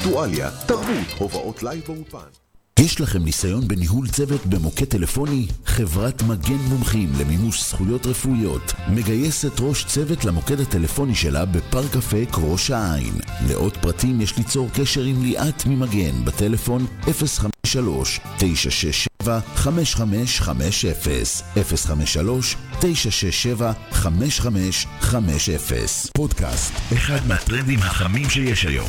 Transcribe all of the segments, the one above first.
אקטואליה, תרבות, הופעות לייב באולפן. יש לכם ניסיון בניהול צוות במוקד טלפוני? חברת מגן מומחים למימוש זכויות רפואיות מגייסת ראש צוות למוקד הטלפוני שלה בפארק אפק ראש העין. לעוד פרטים יש ליצור קשר עם ליאת ממגן בטלפון 053 967 5550 053 967 5550 פודקאסט, אחד מהטרנדים החמים שיש היום.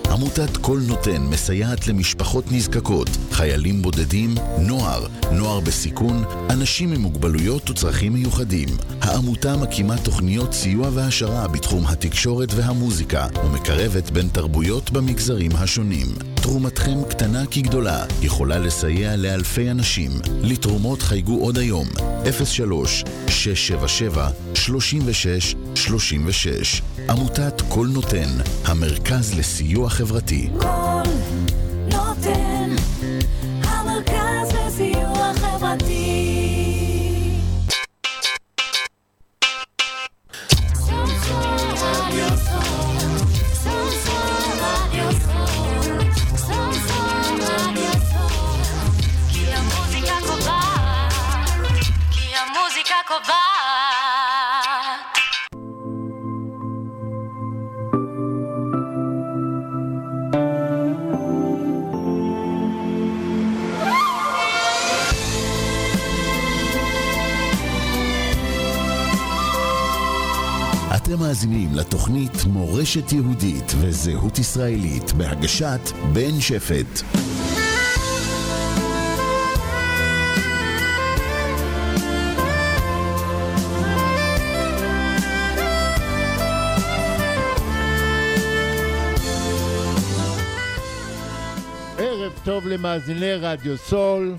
עמותת כל נותן מסייעת למשפחות נזקקות, חיילים בודדים, נוער, נוער בסיכון, אנשים עם מוגבלויות וצרכים מיוחדים. העמותה מקימה תוכניות סיוע והעשרה בתחום התקשורת והמוזיקה ומקרבת בין תרבויות במגזרים השונים. תרומתכם קטנה כגדולה, יכולה לסייע לאלפי אנשים. לתרומות חייגו עוד היום, 03 677 36 36 עמותת כל נותן, המרכז לסיוע חברתי. כל נותן, המרכז לסיוע חברתי. כי מאזינים לתוכנית מורשת יהודית וזהות ישראלית בהגשת בן שפט. ערב טוב למאזיני רדיו סול,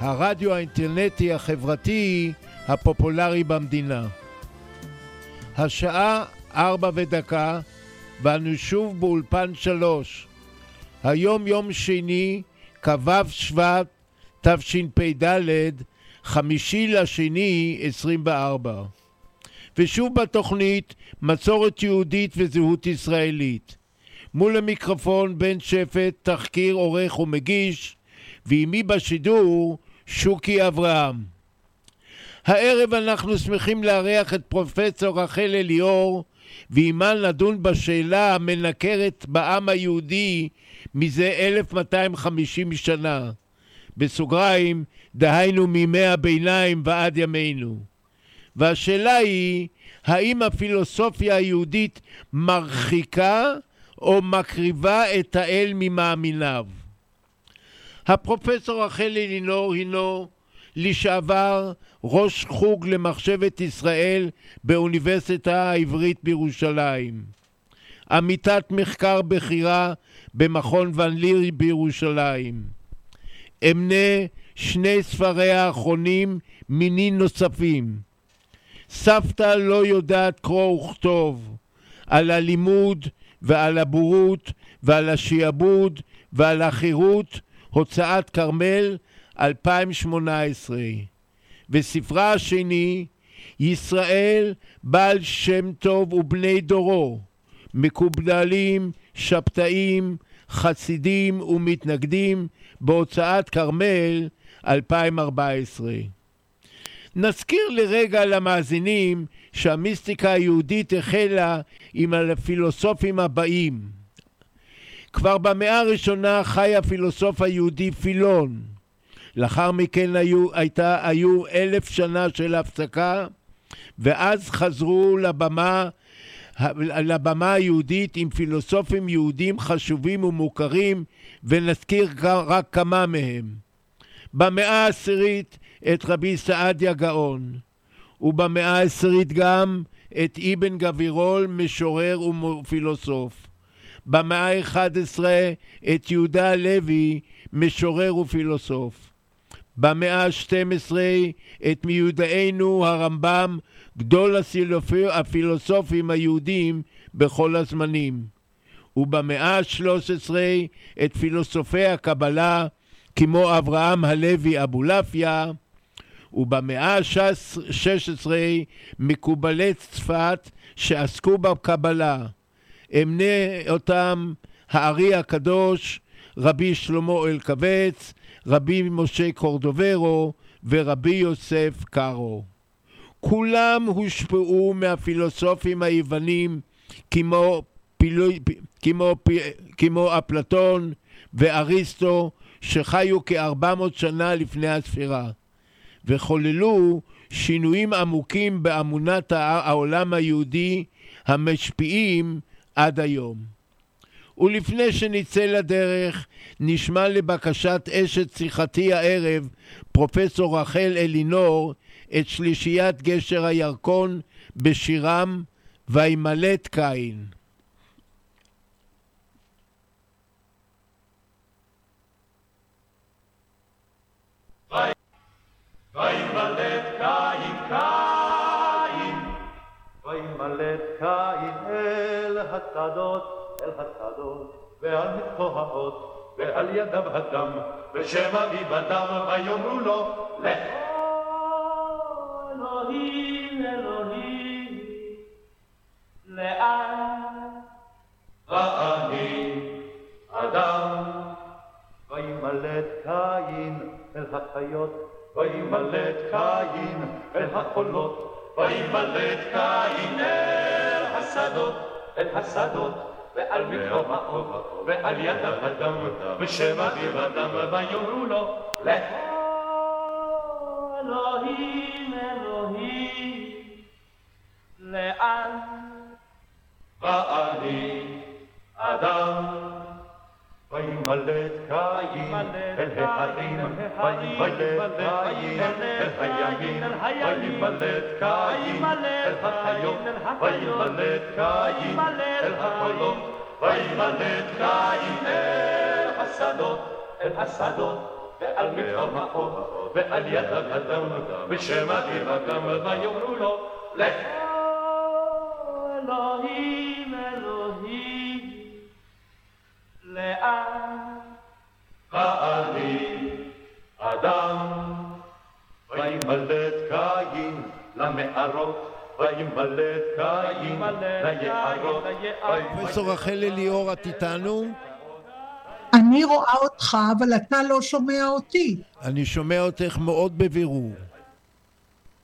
הרדיו האינטרנטי החברתי הפופולרי במדינה. השעה ארבע ודקה, ואנו שוב באולפן שלוש. היום יום שני, כ"ו שבט תשפ"ד, חמישי לשני 24. ושוב בתוכנית מסורת יהודית וזהות ישראלית. מול המיקרופון בן שפט, תחקיר עורך ומגיש, ועימי בשידור שוקי אברהם. הערב אנחנו שמחים לארח את פרופסור רחל אליאור, ועימה נדון בשאלה המנקרת בעם היהודי מזה 1250 שנה. בסוגריים, דהיינו מימי הביניים ועד ימינו. והשאלה היא, האם הפילוסופיה היהודית מרחיקה או מקריבה את האל ממאמיניו? הפרופסור רחל אלינור הינו לשעבר ראש חוג למחשבת ישראל באוניברסיטה העברית בירושלים. עמיתת מחקר בכירה במכון ון ליר בירושלים. אמנה שני ספריה האחרונים מיני נוספים. סבתא לא יודעת קרוא וכתוב, על הלימוד ועל הבורות ועל השעבוד ועל החירות, הוצאת כרמל 2018. וספרה השני, ישראל בעל שם טוב ובני דורו, מקובלים, שבתאים, חסידים ומתנגדים, בהוצאת כרמל 2014. נזכיר לרגע למאזינים שהמיסטיקה היהודית החלה עם הפילוסופים הבאים. כבר במאה הראשונה חי הפילוסוף היהודי פילון. לאחר מכן היו, הייתה, היו אלף שנה של הפסקה, ואז חזרו לבמה, לבמה היהודית עם פילוסופים יהודים חשובים ומוכרים, ונזכיר רק כמה מהם. במאה העשירית את רבי סעדיה גאון, ובמאה העשירית גם את אבן גבירול, משורר ופילוסוף. במאה ה-11 את יהודה הלוי, משורר ופילוסוף. במאה ה-12 את מיודענו הרמב"ם, גדול הפילוסופים היהודים בכל הזמנים. ובמאה ה-13 את פילוסופי הקבלה, כמו אברהם הלוי אבולעפיה, ובמאה ה-16 מקובלי צפת שעסקו בקבלה. אמנה אותם הארי הקדוש, רבי שלמה אלקבץ, רבי משה קורדוברו ורבי יוסף קארו. כולם הושפעו מהפילוסופים היוונים כמו, פילו, כמו, כמו אפלטון ואריסטו שחיו כארבע מאות שנה לפני הספירה וחוללו שינויים עמוקים באמונת העולם היהודי המשפיעים עד היום. ולפני שנצא לדרך, נשמע לבקשת אשת שיחתי הערב, פרופסור רחל אלינור, את שלישיית גשר הירקון בשירם וימלט קין. וימלט קין קין וימלט קין אל השדות אל השדות ועל מצחו האות ועל ידיו הדם ושם אביו הדם ויאמרו לו לך אלוהים אלוהים לאן ואני אדם? וימלט קין אל החיות וימלט קין אל החולות, וימלט קין אל השדות, אל השדות, ועל מקום האור, ועל ידיו הדם, בשם אביו הדם, ויאמרו לו, לך אלוהים אלוהים, לאן? ואני אדם וימלט קין אל ההרים, וימלט קין אל הימים, וימלט קין אל החיות, וימלט קין אל החולות, וימלט קין אל השדות, אל השדות, ועל מקום האור, ועל יד האדם, בשם אביו אדם, ויאמרו לו, לך אלוהים אלוהים לאן? ואני אדם, וימלט קין למערות, וימלט קין ליערות. פרופסור רחל אליאור, את איתנו? אני רואה אותך, אבל אתה לא שומע אותי. אני שומע אותך מאוד בבירור.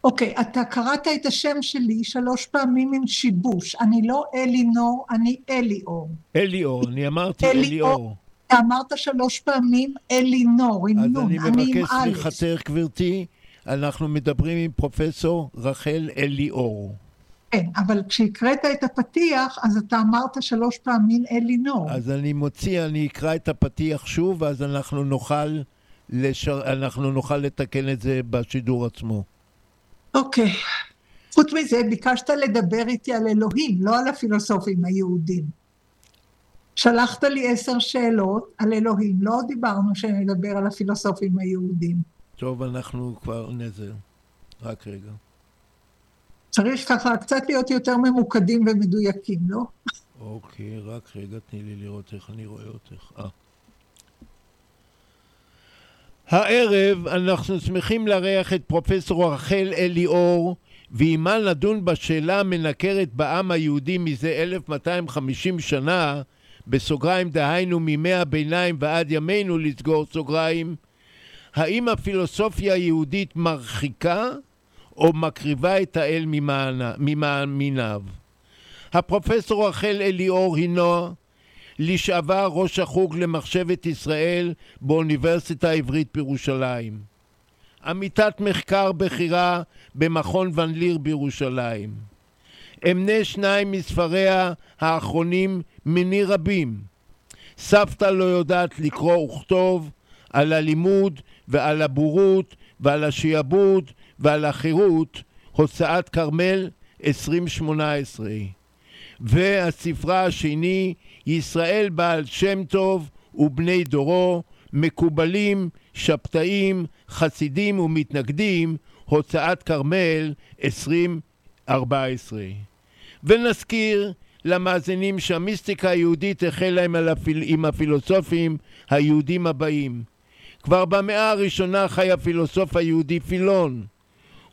אוקיי, אתה קראת את השם שלי שלוש פעמים עם שיבוש. אני לא אלינור, אני אליאור. אליאור, אני אמרתי אליאור. אתה אמרת שלוש פעמים אלינור, עם אז נון, אני אני עם מבקש א'. סליחתך, גברתי. אנחנו מדברים עם פרופסור רחל אליאור. כן, אבל כשהקראת את הפתיח, אז אתה אמרת שלוש פעמים אלינור. אז אני מוציא, אני אקרא את הפתיח שוב, ואז אנחנו נוכל, לשר... אנחנו נוכל לתקן את זה בשידור עצמו. אוקיי. חוץ מזה, ביקשת לדבר איתי על אלוהים, לא על הפילוסופים היהודים. שלחת לי עשר שאלות על אלוהים, לא דיברנו שנדבר על הפילוסופים היהודים. טוב, אנחנו כבר נזר. רק רגע. צריך ככה קצת להיות יותר ממוקדים ומדויקים, לא? אוקיי, רק רגע, תני לי לראות איך אני רואה אותך. אה. הערב אנחנו שמחים לארח את פרופסור רחל אליאור, ועימה נדון בשאלה המנקרת בעם היהודי מזה 1250 שנה, בסוגריים דהיינו מימי הביניים ועד ימינו לסגור סוגריים, האם הפילוסופיה היהודית מרחיקה או מקריבה את האל ממאמיניו? הפרופסור רחל אליאור הינו לשעבר ראש החוג למחשבת ישראל באוניברסיטה העברית בירושלים. עמיתת מחקר בכירה במכון ון ליר בירושלים. אמנה שניים מספריה האחרונים מני רבים. סבתא לא יודעת לקרוא וכתוב, על הלימוד ועל הבורות ועל השיעבוד ועל החירות, הוצאת כרמל 2018. והספרה השני ישראל בעל שם טוב ובני דורו, מקובלים, שבתאים, חסידים ומתנגדים, הוצאת כרמל 2014. ונזכיר למאזינים שהמיסטיקה היהודית החלה עם, הפיל... עם הפילוסופים היהודים הבאים. כבר במאה הראשונה חי הפילוסוף היהודי פילון,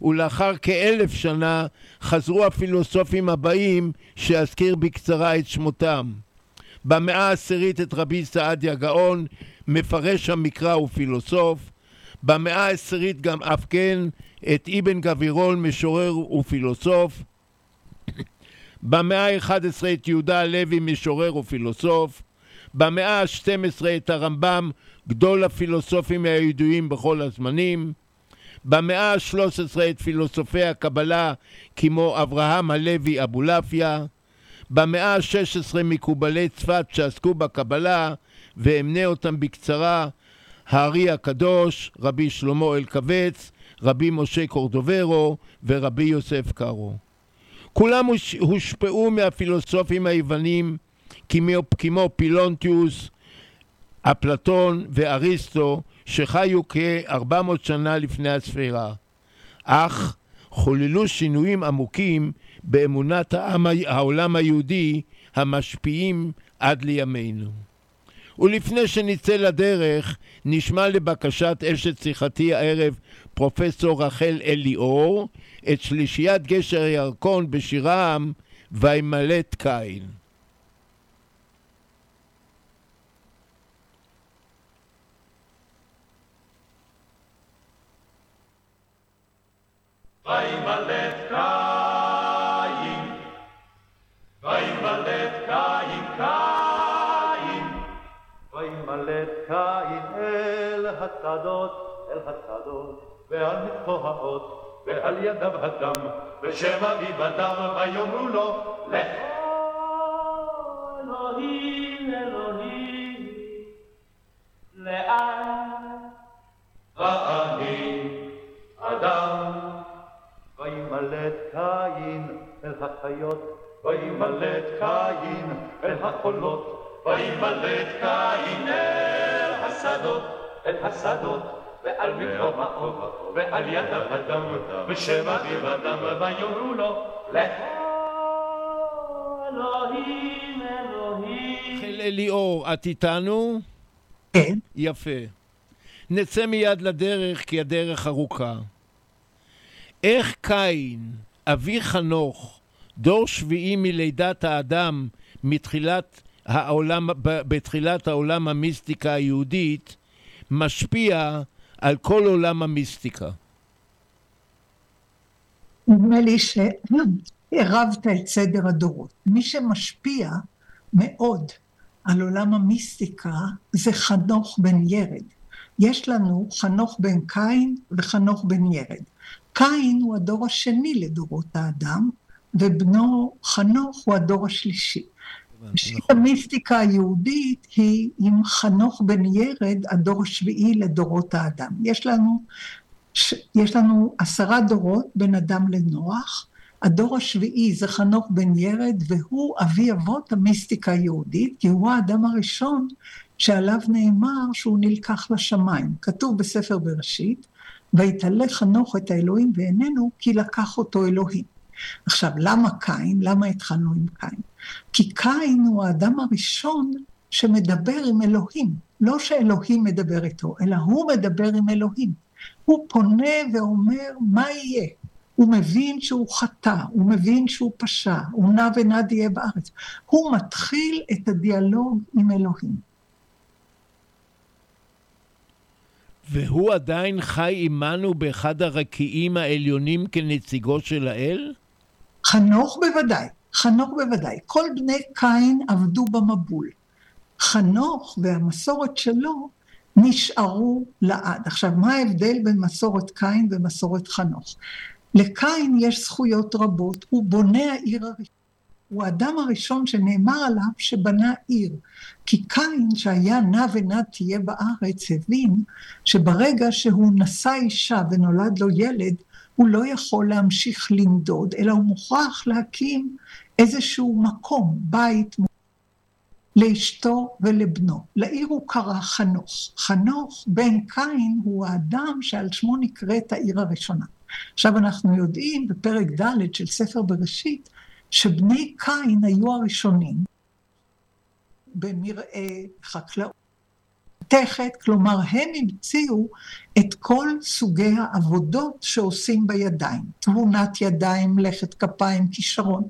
ולאחר כאלף שנה חזרו הפילוסופים הבאים שאזכיר בקצרה את שמותם. במאה העשירית את רבי סעדיה גאון, מפרש המקרא ופילוסוף, במאה העשירית גם אף כן את אבן גבירול, משורר ופילוסוף, במאה ה-11 את יהודה הלוי, משורר ופילוסוף, במאה ה-12 את הרמב"ם, גדול הפילוסופים הידועים בכל הזמנים, במאה ה-13 את פילוסופי הקבלה כמו אברהם הלוי אבולעפיה, במאה ה-16 מקובלי צפת שעסקו בקבלה, ואמנה אותם בקצרה, הארי הקדוש, רבי שלמה אלקבץ, רבי משה קורדוברו ורבי יוסף קארו. כולם הושפעו מהפילוסופים היוונים כמו, פילונטיוס, אפלטון ואריסטו שחיו כ-400 שנה לפני הספירה, אך חוללו שינויים עמוקים באמונת העם, העולם היהודי המשפיעים עד לימינו. ולפני שנצא לדרך, נשמע לבקשת אשת שיחתי הערב פרופסור רחל אליאור את שלישיית גשר הירקון בשירם וימלט קין. וימלט קין, אל השדות, אל השדות, ועל מצחו האות, ועל ידיו הדם, אביו הדם, ויאמרו לו, לך. אלוהים, אלוהים, לאן? ואני אדם וימלט קין אל החיות, וימלט קין אל החולות, וימלט קין אל השדות, אל השדות, ועל מקום האור, ועל ידיו הדם, בשם אביו הדם, ויאמרו לו, לך. אלוהים, אלוהים. רחל אליאור, את איתנו? כן. יפה. נצא מיד לדרך, כי הדרך ארוכה. איך קין, אבי חנוך, דור שביעי מלידת האדם, מתחילת העולם, בתחילת העולם המיסטיקה היהודית, משפיע על כל עולם המיסטיקה. נדמה לי שערבת את סדר הדורות. מי שמשפיע מאוד על עולם המיסטיקה זה חנוך בן ירד. יש לנו חנוך בן קין וחנוך בן ירד. קין הוא הדור השני לדורות האדם, ובנו חנוך הוא הדור השלישי. ראשית נכון. המיסטיקה היהודית היא עם חנוך בן ירד, הדור השביעי לדורות האדם. יש לנו, ש- יש לנו עשרה דורות בין אדם לנוח, הדור השביעי זה חנוך בן ירד, והוא אבי אבות המיסטיקה היהודית, כי הוא האדם הראשון שעליו נאמר שהוא נלקח לשמיים. כתוב בספר בראשית, ויתעלה חנוך את האלוהים ואיננו, כי לקח אותו אלוהים. עכשיו, למה קין? למה התחלנו עם קין? כי קין הוא האדם הראשון שמדבר עם אלוהים. לא שאלוהים מדבר איתו, אלא הוא מדבר עם אלוהים. הוא פונה ואומר, מה יהיה? הוא מבין שהוא חטא, הוא מבין שהוא פשע, הוא נע ונד יהיה בארץ. הוא מתחיל את הדיאלוג עם אלוהים. והוא עדיין חי עמנו באחד הרקיעים העליונים כנציגו של האל? חנוך בוודאי, חנוך בוודאי. כל בני קין עבדו במבול. חנוך והמסורת שלו נשארו לעד. עכשיו, מה ההבדל בין מסורת קין ומסורת חנוך? לקין יש זכויות רבות, הוא בונה העיר הראשון. הוא האדם הראשון שנאמר עליו שבנה עיר. כי קין, שהיה נע ונד תהיה בארץ, הבין שברגע שהוא נשא אישה ונולד לו ילד, הוא לא יכול להמשיך לנדוד, אלא הוא מוכרח להקים איזשהו מקום, בית, לאשתו ולבנו. לעיר הוא קרא חנוך. חנוך בן קין הוא האדם שעל שמו נקראת העיר הראשונה. עכשיו אנחנו יודעים בפרק ד' של ספר בראשית, שבני קין היו הראשונים במרעה חקלאות. מתכת, כלומר הם המציאו את כל סוגי העבודות שעושים בידיים, תבונת ידיים, מלאכת כפיים, כישרון.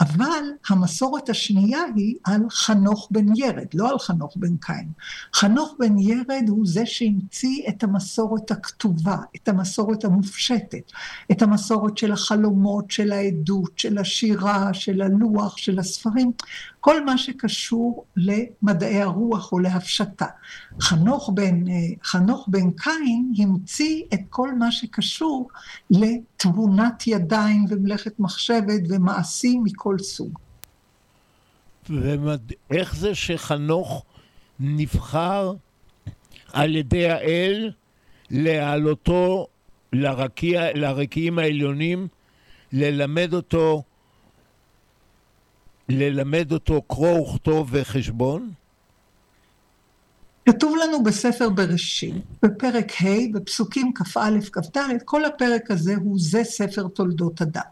אבל המסורת השנייה היא על חנוך בן ירד, לא על חנוך בן קין. חנוך בן ירד הוא זה שהמציא את המסורת הכתובה, את המסורת המופשטת, את המסורת של החלומות, של העדות, של השירה, של הלוח, של הספרים, כל מה שקשור למדעי הרוח או להפשטה. חנוך בן, אה, חנוך בן קין המציא את כל מה שקשור לתבונת ידיים ומלאכת מחשבת ומעשים מכל סוג. ואיך זה שחנוך נבחר על ידי האל להעלותו לרקיע, לרקיעים העליונים, ללמד אותו, ללמד אותו קרוא וכתוב וחשבון? כתוב לנו בספר בראשית, בפרק ה', בפסוקים כ"א, כ"ד, כל הפרק הזה הוא זה ספר תולדות אדם.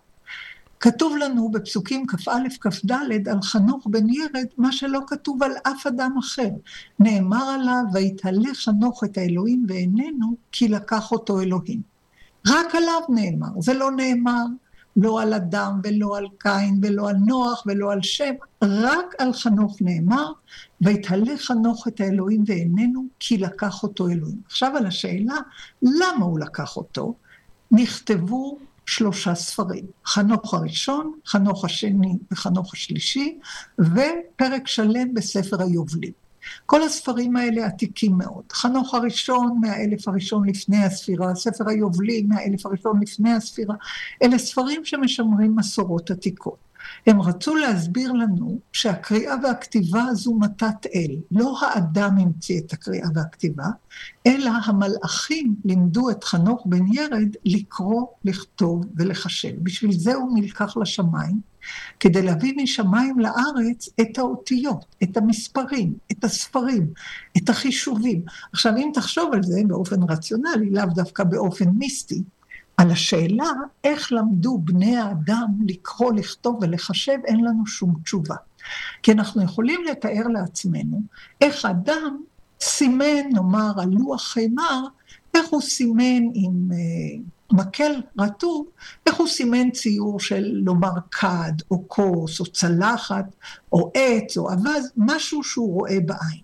כתוב לנו בפסוקים כ"א, כ"ד על חנוך בן ירד, מה שלא כתוב על אף אדם אחר. נאמר עליו, ויתהלך חנוך את האלוהים ואיננו, כי לקח אותו אלוהים. רק עליו נאמר, זה לא נאמר לא על אדם ולא על קין ולא על נוח ולא על שם, רק על חנוך נאמר, ויתהלך חנוך את האלוהים ואיננו, כי לקח אותו אלוהים. עכשיו על השאלה, למה הוא לקח אותו? נכתבו שלושה ספרים, חנוך הראשון, חנוך השני וחנוך השלישי, ופרק שלם בספר היובלים. כל הספרים האלה עתיקים מאוד. חנוך הראשון מהאלף הראשון לפני הספירה, ספר היובלים מהאלף הראשון לפני הספירה, אלה ספרים שמשמרים מסורות עתיקות. הם רצו להסביר לנו שהקריאה והכתיבה זו מתת אל. לא האדם המציא את הקריאה והכתיבה, אלא המלאכים לימדו את חנוך בן ירד לקרוא, לכתוב ולחשב. בשביל זה הוא נלקח לשמיים, כדי להביא משמיים לארץ את האותיות, את המספרים, את הספרים, את החישובים. עכשיו, אם תחשוב על זה באופן רציונלי, לאו דווקא באופן מיסטי, על השאלה איך למדו בני האדם לקרוא, לכתוב ולחשב, אין לנו שום תשובה. כי אנחנו יכולים לתאר לעצמנו איך אדם סימן, נאמר, על לוח חימר, איך הוא סימן עם uh, מקל רטוב, איך הוא סימן ציור של נאמר כד, או כוס, או צלחת, או עץ, או אווז, משהו שהוא רואה בעין.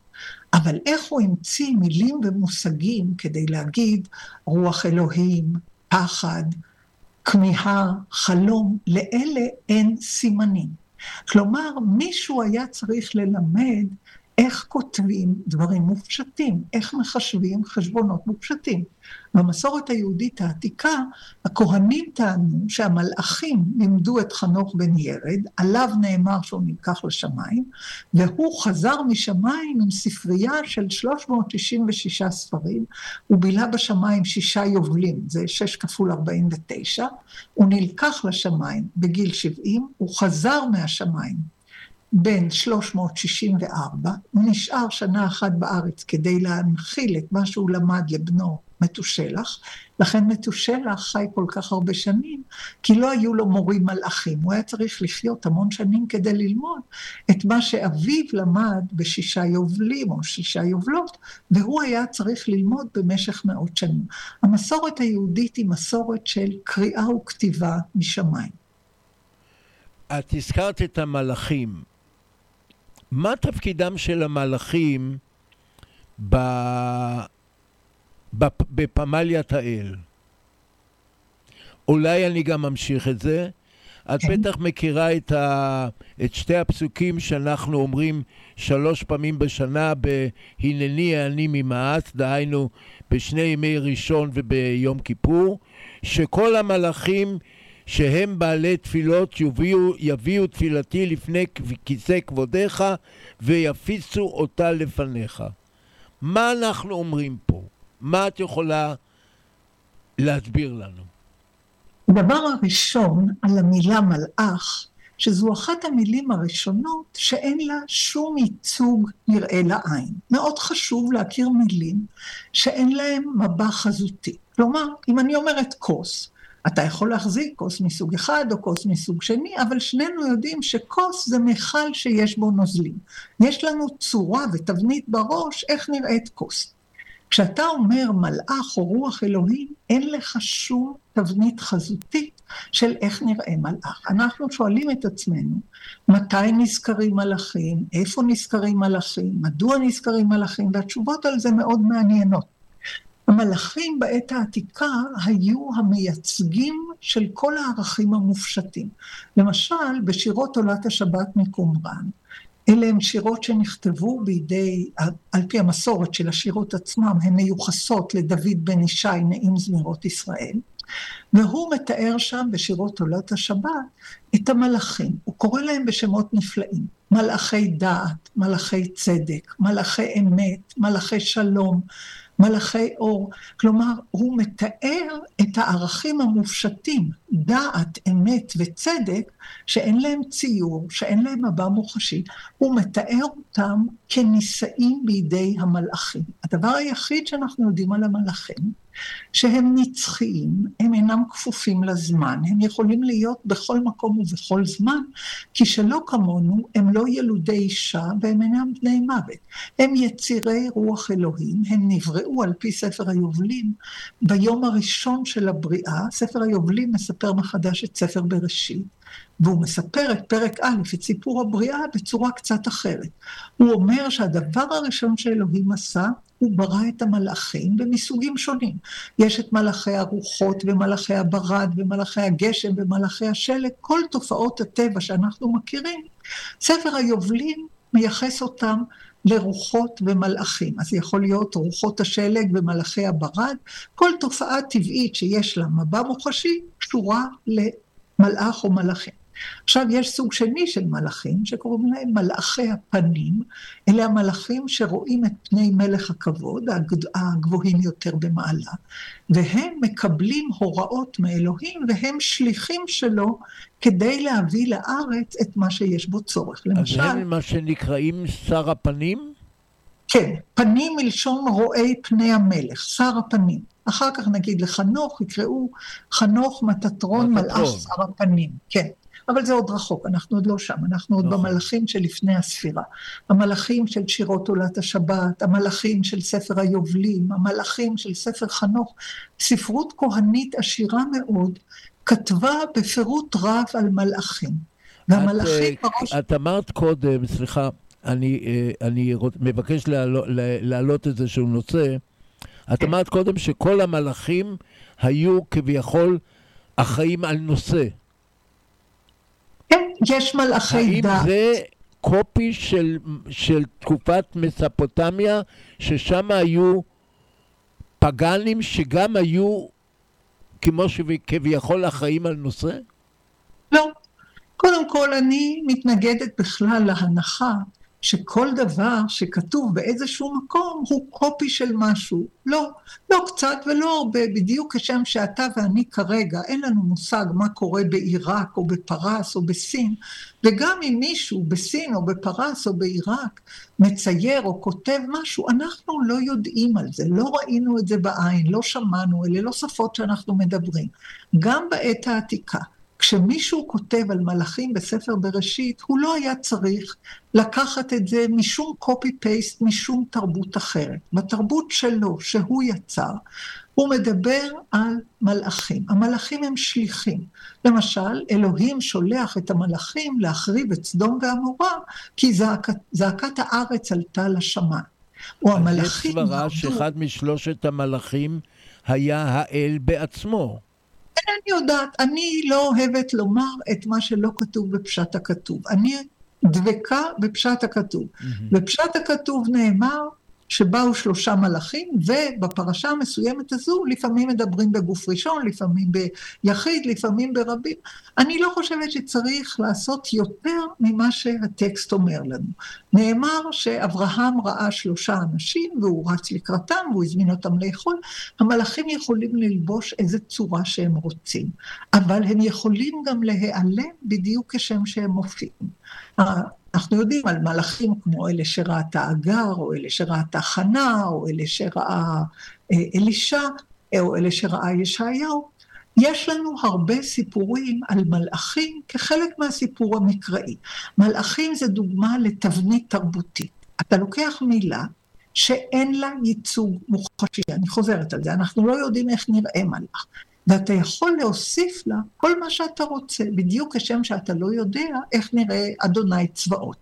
אבל איך הוא המציא מילים ומושגים כדי להגיד רוח אלוהים, פחד, כמיהה, חלום, לאלה אין סימנים. כלומר, מישהו היה צריך ללמד איך כותבים דברים מופשטים, איך מחשבים חשבונות מופשטים. במסורת היהודית העתיקה, הכהנים טענו שהמלאכים לימדו את חנוך בן ירד, עליו נאמר שהוא נלקח לשמיים, והוא חזר משמיים עם ספרייה של 366 ספרים, הוא בילה בשמיים שישה יובלים, זה שש כפול 49, הוא נלקח לשמיים בגיל 70, הוא חזר מהשמיים בן 364, הוא נשאר שנה אחת בארץ כדי להנחיל את מה שהוא למד לבנו מתושלח, לכן מתושלח חי כל כך הרבה שנים, כי לא היו לו מורים מלאכים, הוא היה צריך לחיות המון שנים כדי ללמוד את מה שאביו למד בשישה יובלים או שישה יובלות, והוא היה צריך ללמוד במשך מאות שנים. המסורת היהודית היא מסורת של קריאה וכתיבה משמיים. את הזכרת את המלאכים. מה תפקידם של המלאכים ב... בפמליית האל? אולי אני גם ממשיך את זה. את כן. בטח מכירה את, ה... את שתי הפסוקים שאנחנו אומרים שלוש פעמים בשנה ב"הנני אני ממעט", דהיינו בשני ימי ראשון וביום כיפור, שכל המלאכים שהם בעלי תפילות יביאו, יביאו תפילתי לפני כיסא כבודיך ויפיצו אותה לפניך. מה אנחנו אומרים פה? מה את יכולה להסביר לנו? הדבר הראשון על המילה מלאך שזו אחת המילים הראשונות שאין לה שום ייצוג נראה לעין. מאוד חשוב להכיר מילים שאין להם מבע חזותי. כלומר, אם אני אומרת כוס, אתה יכול להחזיק כוס מסוג אחד או כוס מסוג שני, אבל שנינו יודעים שכוס זה מכל שיש בו נוזלים. יש לנו צורה ותבנית בראש איך נראית כוס. כשאתה אומר מלאך או רוח אלוהים, אין לך שום תבנית חזותית של איך נראה מלאך. אנחנו שואלים את עצמנו, מתי נזכרים מלאכים, איפה נזכרים מלאכים, מדוע נזכרים מלאכים, והתשובות על זה מאוד מעניינות. המלאכים בעת העתיקה היו המייצגים של כל הערכים המופשטים. למשל, בשירות עולת השבת מקומרן, אלה הם שירות שנכתבו בידי, על פי המסורת של השירות עצמם, הן מיוחסות לדוד בן ישי, נעים זמירות ישראל, והוא מתאר שם בשירות עולת השבת את המלאכים. הוא קורא להם בשמות נפלאים, מלאכי דעת, מלאכי צדק, מלאכי אמת, מלאכי שלום, מלאכי אור. כלומר, הוא מתאר את הערכים המופשטים, דעת, אמת וצדק, שאין להם ציור, שאין להם מבע מוחשי, הוא מתאר אותם כנישאים בידי המלאכים. הדבר היחיד שאנחנו יודעים על המלאכים, שהם נצחיים, הם אינם כפופים לזמן, הם יכולים להיות בכל מקום ובכל זמן, כי שלא כמונו, הם לא ילודי אישה והם אינם בני מוות. הם יצירי רוח אלוהים, הם נבראו על פי ספר היובלים ביום הראשון של הבריאה. ספר היובלים מספר מחדש את ספר בראשית. והוא מספר את פרק א', את סיפור הבריאה, בצורה קצת אחרת. הוא אומר שהדבר הראשון שאלוהים עשה, הוא ברא את המלאכים במסוגים שונים. יש את מלאכי הרוחות ומלאכי הברד ומלאכי הגשם ומלאכי השלג, כל תופעות הטבע שאנחנו מכירים. ספר היובלים מייחס אותם לרוחות ומלאכים. אז יכול להיות רוחות השלג ומלאכי הברד, כל תופעה טבעית שיש לה מבע מוחשי קשורה למלאך או מלאכים. עכשיו יש סוג שני של מלאכים שקוראים להם מלאכי הפנים, אלה המלאכים שרואים את פני מלך הכבוד, הגבוהים יותר במעלה, והם מקבלים הוראות מאלוהים והם שליחים שלו כדי להביא לארץ את מה שיש בו צורך. למשל... אז הם מה שנקראים שר הפנים? כן, פנים מלשון רואי פני המלך, שר הפנים. אחר כך נגיד לחנוך, יקראו חנוך מטטרון מלאך שר הפנים, כן. אבל זה עוד רחוק, אנחנו עוד לא שם, אנחנו עוד נכון. במלאכים שלפני הספירה. המלאכים של שירות עולת השבת, המלאכים של ספר היובלים, המלאכים של ספר חנוך. ספרות כהנית עשירה מאוד, כתבה בפירוט רב על מלאכים. והמלאכים את, בראש... את אמרת קודם, סליחה, אני, אה, אני מבקש להעלות איזשהו נושא. את. אמרת קודם שכל המלאכים היו כביכול אחראים על נושא. כן, יש מלאכי דת. האם זה קופי של, של תקופת מספוטמיה, ששם היו פגאנים שגם היו כמו שכביכול אחראים על נושא? לא. קודם כל, אני מתנגדת בכלל להנחה שכל דבר שכתוב באיזשהו מקום הוא קופי של משהו. לא, לא קצת ולא הרבה, בדיוק כשם שאתה ואני כרגע, אין לנו מושג מה קורה בעיראק או בפרס או בסין, וגם אם מישהו בסין או בפרס או בעיראק מצייר או כותב משהו, אנחנו לא יודעים על זה, לא ראינו את זה בעין, לא שמענו, אלה לא שפות שאנחנו מדברים. גם בעת העתיקה. כשמישהו כותב על מלאכים בספר בראשית, הוא לא היה צריך לקחת את זה משום copy-paste, משום תרבות אחרת. בתרבות שלו, שהוא יצר, הוא מדבר על מלאכים. המלאכים הם שליחים. למשל, אלוהים שולח את המלאכים להחריב את סדום ועמורה, כי זעקת, זעקת הארץ עלתה לשמיים. או המלאכים... יש סברה שאחד משלושת המלאכים היה האל בעצמו. אני יודעת, אני לא אוהבת לומר את מה שלא כתוב בפשט הכתוב. אני דבקה בפשט הכתוב. בפשט הכתוב נאמר שבאו שלושה מלאכים, ובפרשה המסוימת הזו לפעמים מדברים בגוף ראשון, לפעמים ביחיד, לפעמים ברבים. אני לא חושבת שצריך לעשות יותר ממה שהטקסט אומר לנו. נאמר שאברהם ראה שלושה אנשים והוא רץ לקראתם והוא הזמין אותם לאכול. המלאכים יכולים ללבוש איזה צורה שהם רוצים, אבל הם יכולים גם להיעלם בדיוק כשם שהם מופיעים. אנחנו יודעים על מלאכים כמו אלה שראתה אגר, או אלה שראתה חנה, או אלה שראה אה, אלישע, או אלה שראה ישעיהו. יש לנו הרבה סיפורים על מלאכים כחלק מהסיפור המקראי. מלאכים זה דוגמה לתבנית תרבותית. אתה לוקח מילה שאין לה ייצוג מוחשי, אני חוזרת על זה, אנחנו לא יודעים איך נראה מלאך. ואתה יכול להוסיף לה כל מה שאתה רוצה, בדיוק כשם שאתה לא יודע איך נראה אדוני צבאות.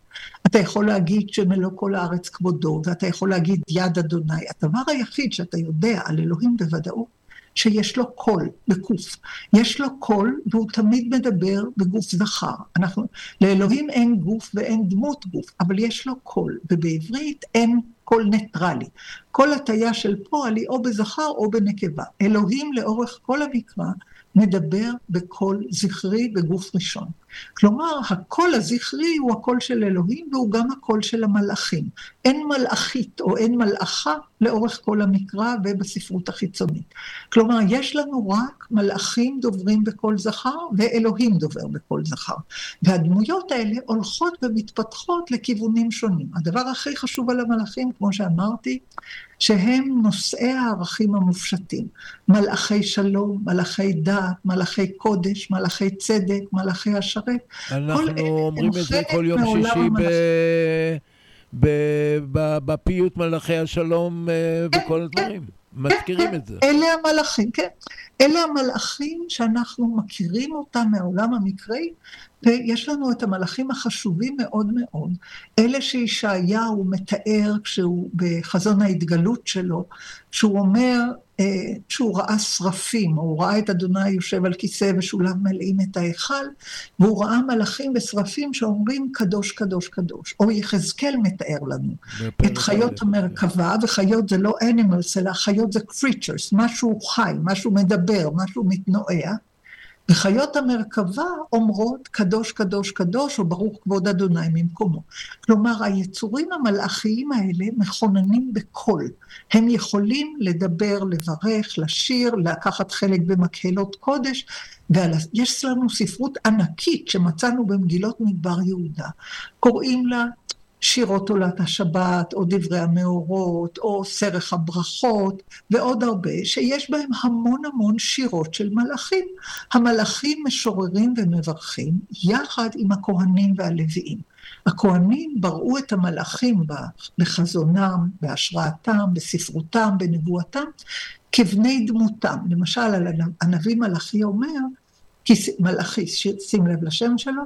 אתה יכול להגיד שמלוא כל הארץ כבודו, ואתה יכול להגיד יד אדוני. הדבר היחיד שאתה יודע על אלוהים בוודאות, שיש לו קול בקוף. יש לו קול והוא תמיד מדבר בגוף זכר. אנחנו, לאלוהים אין גוף ואין דמות גוף, אבל יש לו קול, ובעברית אין קול ניטרלי. כל הטיה של פועל היא או בזכר או בנקבה. אלוהים לאורך כל המקרא מדבר בקול זכרי בגוף ראשון. כלומר, הקול הזכרי הוא הקול של אלוהים והוא גם הקול של המלאכים. אין מלאכית או אין מלאכה לאורך כל המקרא ובספרות החיצונית. כלומר, יש לנו רק מלאכים דוברים בקול זכר ואלוהים דובר בקול זכר. והדמויות האלה הולכות ומתפתחות לכיוונים שונים. הדבר הכי חשוב על המלאכים, כמו שאמרתי, שהם נושאי הערכים המופשטים. מלאכי שלום, מלאכי דעת, מלאכי קודש, מלאכי צדק, מלאכי השרת. אנחנו אומרים את זה כל יום שישי ב... ב... ב... בפיוט מלאכי השלום אה, כן, וכל כן. מזכירים את זה. אלה המלאכים, כן. אלה המלאכים שאנחנו מכירים אותם מהעולם המקראי, ויש לנו את המלאכים החשובים מאוד מאוד, אלה שישעיהו מתאר כשהוא בחזון ההתגלות שלו, שהוא אומר שהוא ראה שרפים, הוא ראה את אדוני יושב על כיסא ושוליו מלאים את ההיכל, והוא ראה מלאכים ושרפים שאומרים קדוש קדוש קדוש. או יחזקאל מתאר לנו את חיות א', המרכבה, וחיות זה לא animals, אלא חיות זה creatures, משהו חי, משהו מדבר, משהו מתנועע. וחיות המרכבה אומרות קדוש קדוש קדוש, או ברוך כבוד אדוני ממקומו. כלומר, היצורים המלאכיים האלה מכוננים בקול. הם יכולים לדבר, לברך, לשיר, לקחת חלק במקהלות קודש, ויש לנו ספרות ענקית שמצאנו במגילות מדבר יהודה. קוראים לה שירות עולת השבת, או דברי המאורות, או סרח הברכות, ועוד הרבה, שיש בהם המון המון שירות של מלאכים. המלאכים משוררים ומברכים, יחד עם הכהנים והלוויים. הכהנים בראו את המלאכים בחזונם, בהשראתם, בספרותם, בנבואתם, כבני דמותם. למשל, הנביא מלאכי אומר, מלאכי, שים לב לשם שלו,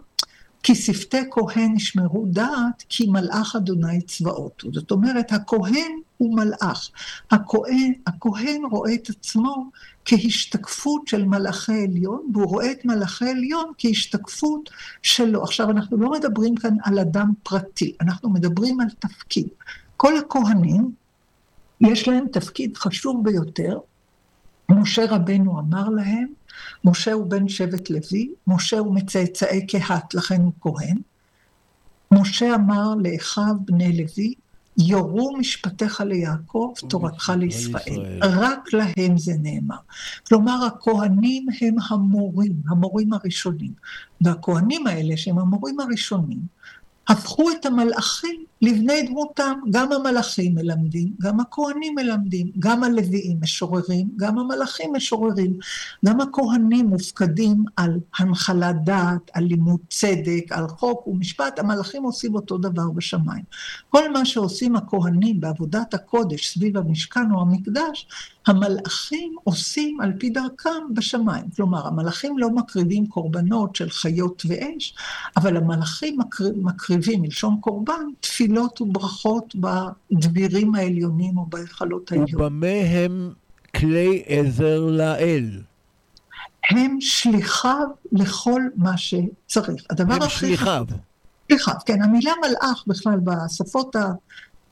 כי שפתי כהן ישמרו דעת, כי מלאך אדוני צבאות. זאת אומרת, הכהן הוא מלאך. הכהן, הכהן רואה את עצמו כהשתקפות של מלאכי עליון, והוא רואה את מלאכי עליון כהשתקפות שלו. עכשיו, אנחנו לא מדברים כאן על אדם פרטי, אנחנו מדברים על תפקיד. כל הכהנים, יש להם תפקיד חשוב ביותר. משה רבנו אמר להם, משה הוא בן שבט לוי, משה הוא מצאצאי קהת, לכן הוא כהן. משה אמר לאחיו בני לוי, יורו משפטיך ליעקב, תורתך לישראל. רק להם זה נאמר. כלומר, הכהנים הם המורים, המורים הראשונים. והכהנים האלה, שהם המורים הראשונים, הפכו את המלאכים לבני דמותם. גם המלאכים מלמדים, גם הכהנים מלמדים, גם הלוויים משוררים, גם המלאכים משוררים. גם הכהנים מופקדים על הנחלת דעת, על לימוד צדק, על חוק ומשפט, המלאכים עושים אותו דבר בשמיים. כל מה שעושים הכהנים בעבודת הקודש סביב המשכן או המקדש, המלאכים עושים על פי דרכם בשמיים. כלומר, המלאכים לא מקריבים קורבנות של חיות ואש, אבל המלאכים מקריבים, מלשון קורבן, תפילות וברכות בדבירים העליונים או בהיכלות העליונים. ובמה הם כלי עזר לאל? הם שליחיו לכל מה שצריך. הדבר הם הכי שליחיו. שליחיו, כן. המילה מלאך בכלל בשפות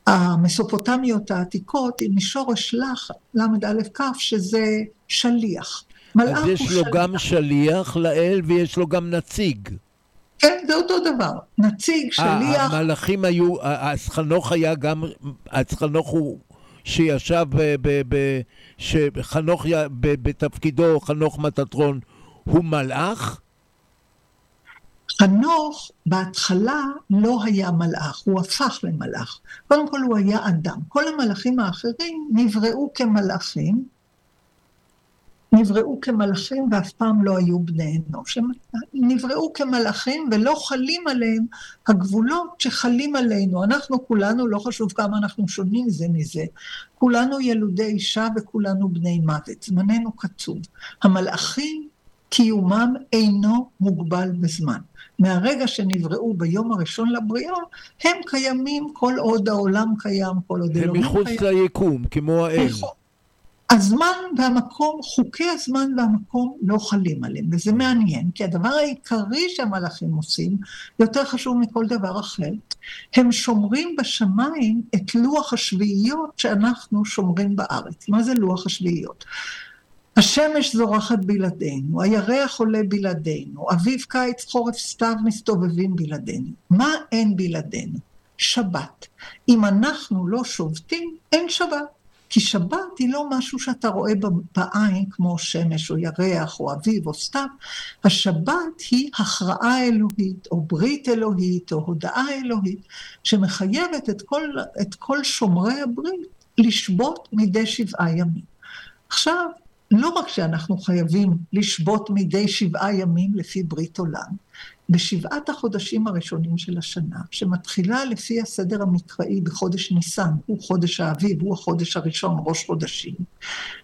המסופוטמיות העתיקות עם משורש לך, ל"א כ', שזה שליח. מלאך אז הוא יש לו שליח. גם שליח לאל ויש לו גם נציג. כן, זה אותו דבר. נציג, אה, שליח, המלאכים היו, אז חנוך היה גם, אז חנוך הוא שישב ב... ב, ב שחנוך ב- בתפקידו, חנוך מטטרון, הוא מלאך? חנוך בהתחלה לא היה מלאך, הוא הפך למלאך. קודם כל הוא היה אדם. כל המלאכים האחרים נבראו כמלאכים, נבראו כמלאכים ואף פעם לא היו בני אנוש. הם נבראו כמלאכים ולא חלים עליהם הגבולות שחלים עלינו. אנחנו כולנו, לא חשוב כמה אנחנו שונים זה מזה, כולנו ילודי אישה וכולנו בני מוות. זמננו קצוב. המלאכים קיומם אינו מוגבל בזמן. מהרגע שנבראו ביום הראשון לבריאה, הם קיימים כל עוד העולם קיים, כל עוד הם אלוהים מחוץ קיים. ליקום, כמו האל. הזמן והמקום, חוקי הזמן והמקום לא חלים עליהם, וזה מעניין, כי הדבר העיקרי שהמלאכים עושים, יותר חשוב מכל דבר אחר, הם שומרים בשמיים את לוח השביעיות שאנחנו שומרים בארץ. מה זה לוח השביעיות? השמש זורחת בלעדינו, הירח עולה בלעדינו, אביב, קיץ, חורף, סתיו מסתובבים בלעדינו. מה אין בלעדינו? שבת. אם אנחנו לא שובתים, אין שבת. כי שבת היא לא משהו שאתה רואה בעין כמו שמש או ירח או אביב או סתיו. השבת היא הכרעה אלוהית או ברית אלוהית או הודעה אלוהית שמחייבת את כל, את כל שומרי הברית לשבות מדי שבעה ימים. עכשיו, לא רק שאנחנו חייבים לשבות מדי שבעה ימים לפי ברית עולם, בשבעת החודשים הראשונים של השנה, שמתחילה לפי הסדר המקראי בחודש ניסן, הוא חודש האביב, הוא החודש הראשון, ראש חודשים,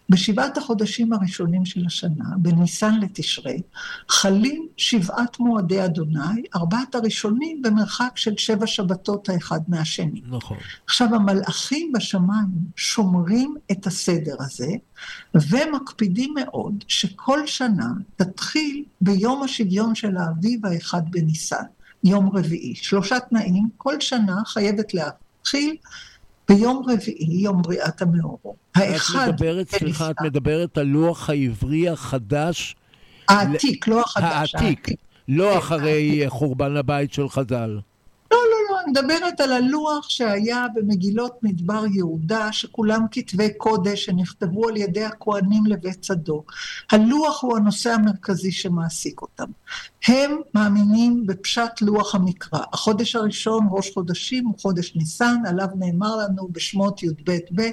בשבעת החודשים הראשונים של השנה, בניסן לתשרי, חלים שבעת מועדי אדוני, ארבעת הראשונים במרחק של שבע שבתות האחד מהשני. נכון. עכשיו, המלאכים בשמיים שומרים את הסדר הזה, ומקפידים מאוד שכל שנה תתחיל ביום השוויון של האביב האחד בניסן, יום רביעי. שלושה תנאים, כל שנה חייבת להתחיל ביום רביעי, יום בריאת המאורות. את האחד מדברת, סליחה, את. מדברת על לוח העברי החדש, העתיק, לא החדש. העתיק, לא אחרי חורבן הבית של חז"ל. לא, לא, לא, אני מדברת על הלוח שהיה במגילות מדבר יהודה, שכולם כתבי קודש שנכתבו על ידי הכוהנים לבית צדוק. הלוח הוא הנושא המרכזי שמעסיק אותם. הם מאמינים בפשט לוח המקרא. החודש הראשון, ראש חודשים, הוא חודש ניסן, עליו נאמר לנו בשמות י"ב ב',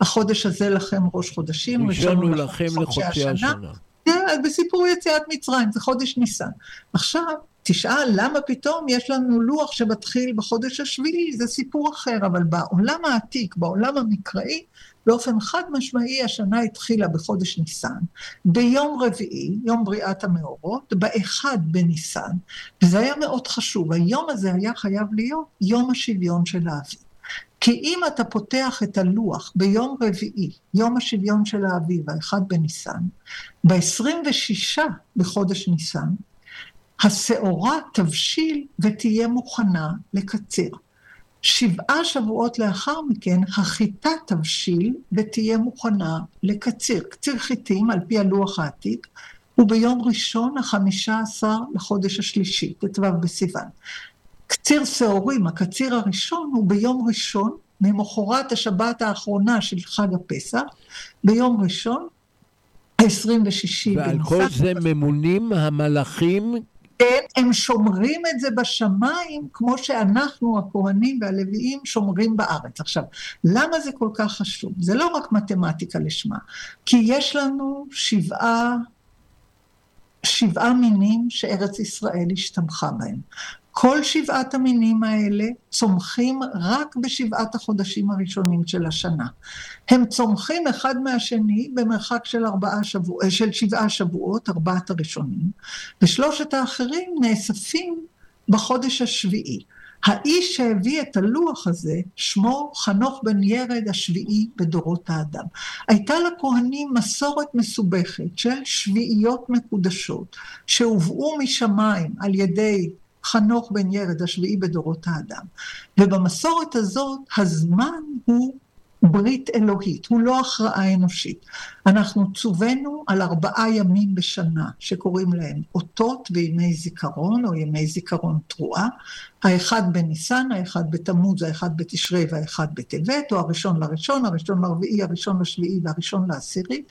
החודש הזה לכם ראש חודשים, ראשון הוא לכם לחודשי השנה. כן, בסיפור יציאת מצרים, זה חודש ניסן. עכשיו, תשאל למה פתאום יש לנו לוח שמתחיל בחודש השביעי, זה סיפור אחר, אבל בעולם העתיק, בעולם המקראי, באופן חד משמעי השנה התחילה בחודש ניסן, ביום רביעי, יום בריאת המאורות, באחד בניסן, וזה היה מאוד חשוב, היום הזה היה חייב להיות יום השוויון של האביב. כי אם אתה פותח את הלוח ביום רביעי, יום השוויון של האביב, האחד בניסן, ב-26 בחודש ניסן, השעורה תבשיל ותהיה מוכנה לקציר. שבעה שבועות לאחר מכן, החיטה תבשיל ותהיה מוכנה לקציר. קציר חיטים, על פי הלוח העתיק, הוא ביום ראשון, החמישה עשר לחודש השלישי, ט"ו בסיוון. קציר שעורים, הקציר הראשון, הוא ביום ראשון, ממחרת השבת האחרונה של חג הפסח, ביום ראשון, ה-26 ועל כל זה ממונים המלאכים הם שומרים את זה בשמיים, כמו שאנחנו, הכהנים והלוויים, שומרים בארץ. עכשיו, למה זה כל כך חשוב? זה לא רק מתמטיקה לשמה, כי יש לנו שבעה, שבעה מינים שארץ ישראל השתמכה בהם. כל שבעת המינים האלה צומחים רק בשבעת החודשים הראשונים של השנה. הם צומחים אחד מהשני במרחק של, שבוע, של שבעה שבועות, ארבעת הראשונים, ושלושת האחרים נאספים בחודש השביעי. האיש שהביא את הלוח הזה, שמו חנוך בן ירד השביעי בדורות האדם. הייתה לכהנים מסורת מסובכת של שביעיות מקודשות, שהובאו משמיים על ידי חנוך בן ירד, השביעי בדורות האדם. ובמסורת הזאת, הזמן הוא ברית אלוהית, הוא לא הכרעה אנושית. אנחנו צווינו על ארבעה ימים בשנה, שקוראים להם אותות וימי זיכרון, או ימי זיכרון תרועה, האחד בניסן, האחד בתמוז, האחד בתשרי והאחד בטבת, או הראשון לראשון, הראשון לרביעי, הראשון לשביעי והראשון לעשירי.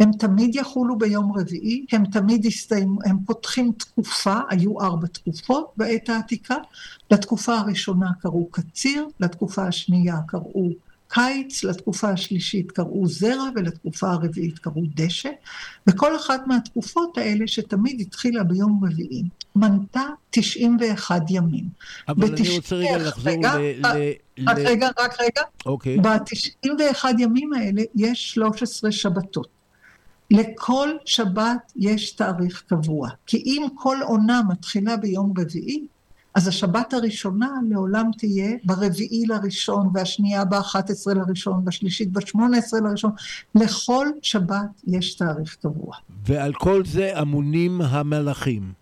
הם תמיד יחולו ביום רביעי, הם תמיד הסתיימו, הם פותחים תקופה, היו ארבע תקופות בעת העתיקה, לתקופה הראשונה קראו קציר, לתקופה השנייה קראו קיץ, לתקופה השלישית קראו זרע ולתקופה הרביעית קראו דשא, וכל אחת מהתקופות האלה שתמיד התחילה ביום רביעי, מנתה 91 ימים. אבל אני רוצה רגע לחזור רגע, ל... ל- רק רגע, רק רגע. אוקיי. ב-91 ימים האלה יש 13 שבתות. לכל שבת יש תאריך קבוע, כי אם כל עונה מתחילה ביום רביעי, אז השבת הראשונה לעולם תהיה ברביעי לראשון, והשנייה ב-11 לראשון, והשלישית ב-18 לראשון. לכל שבת יש תאריך קבוע. ועל כל זה אמונים המלאכים.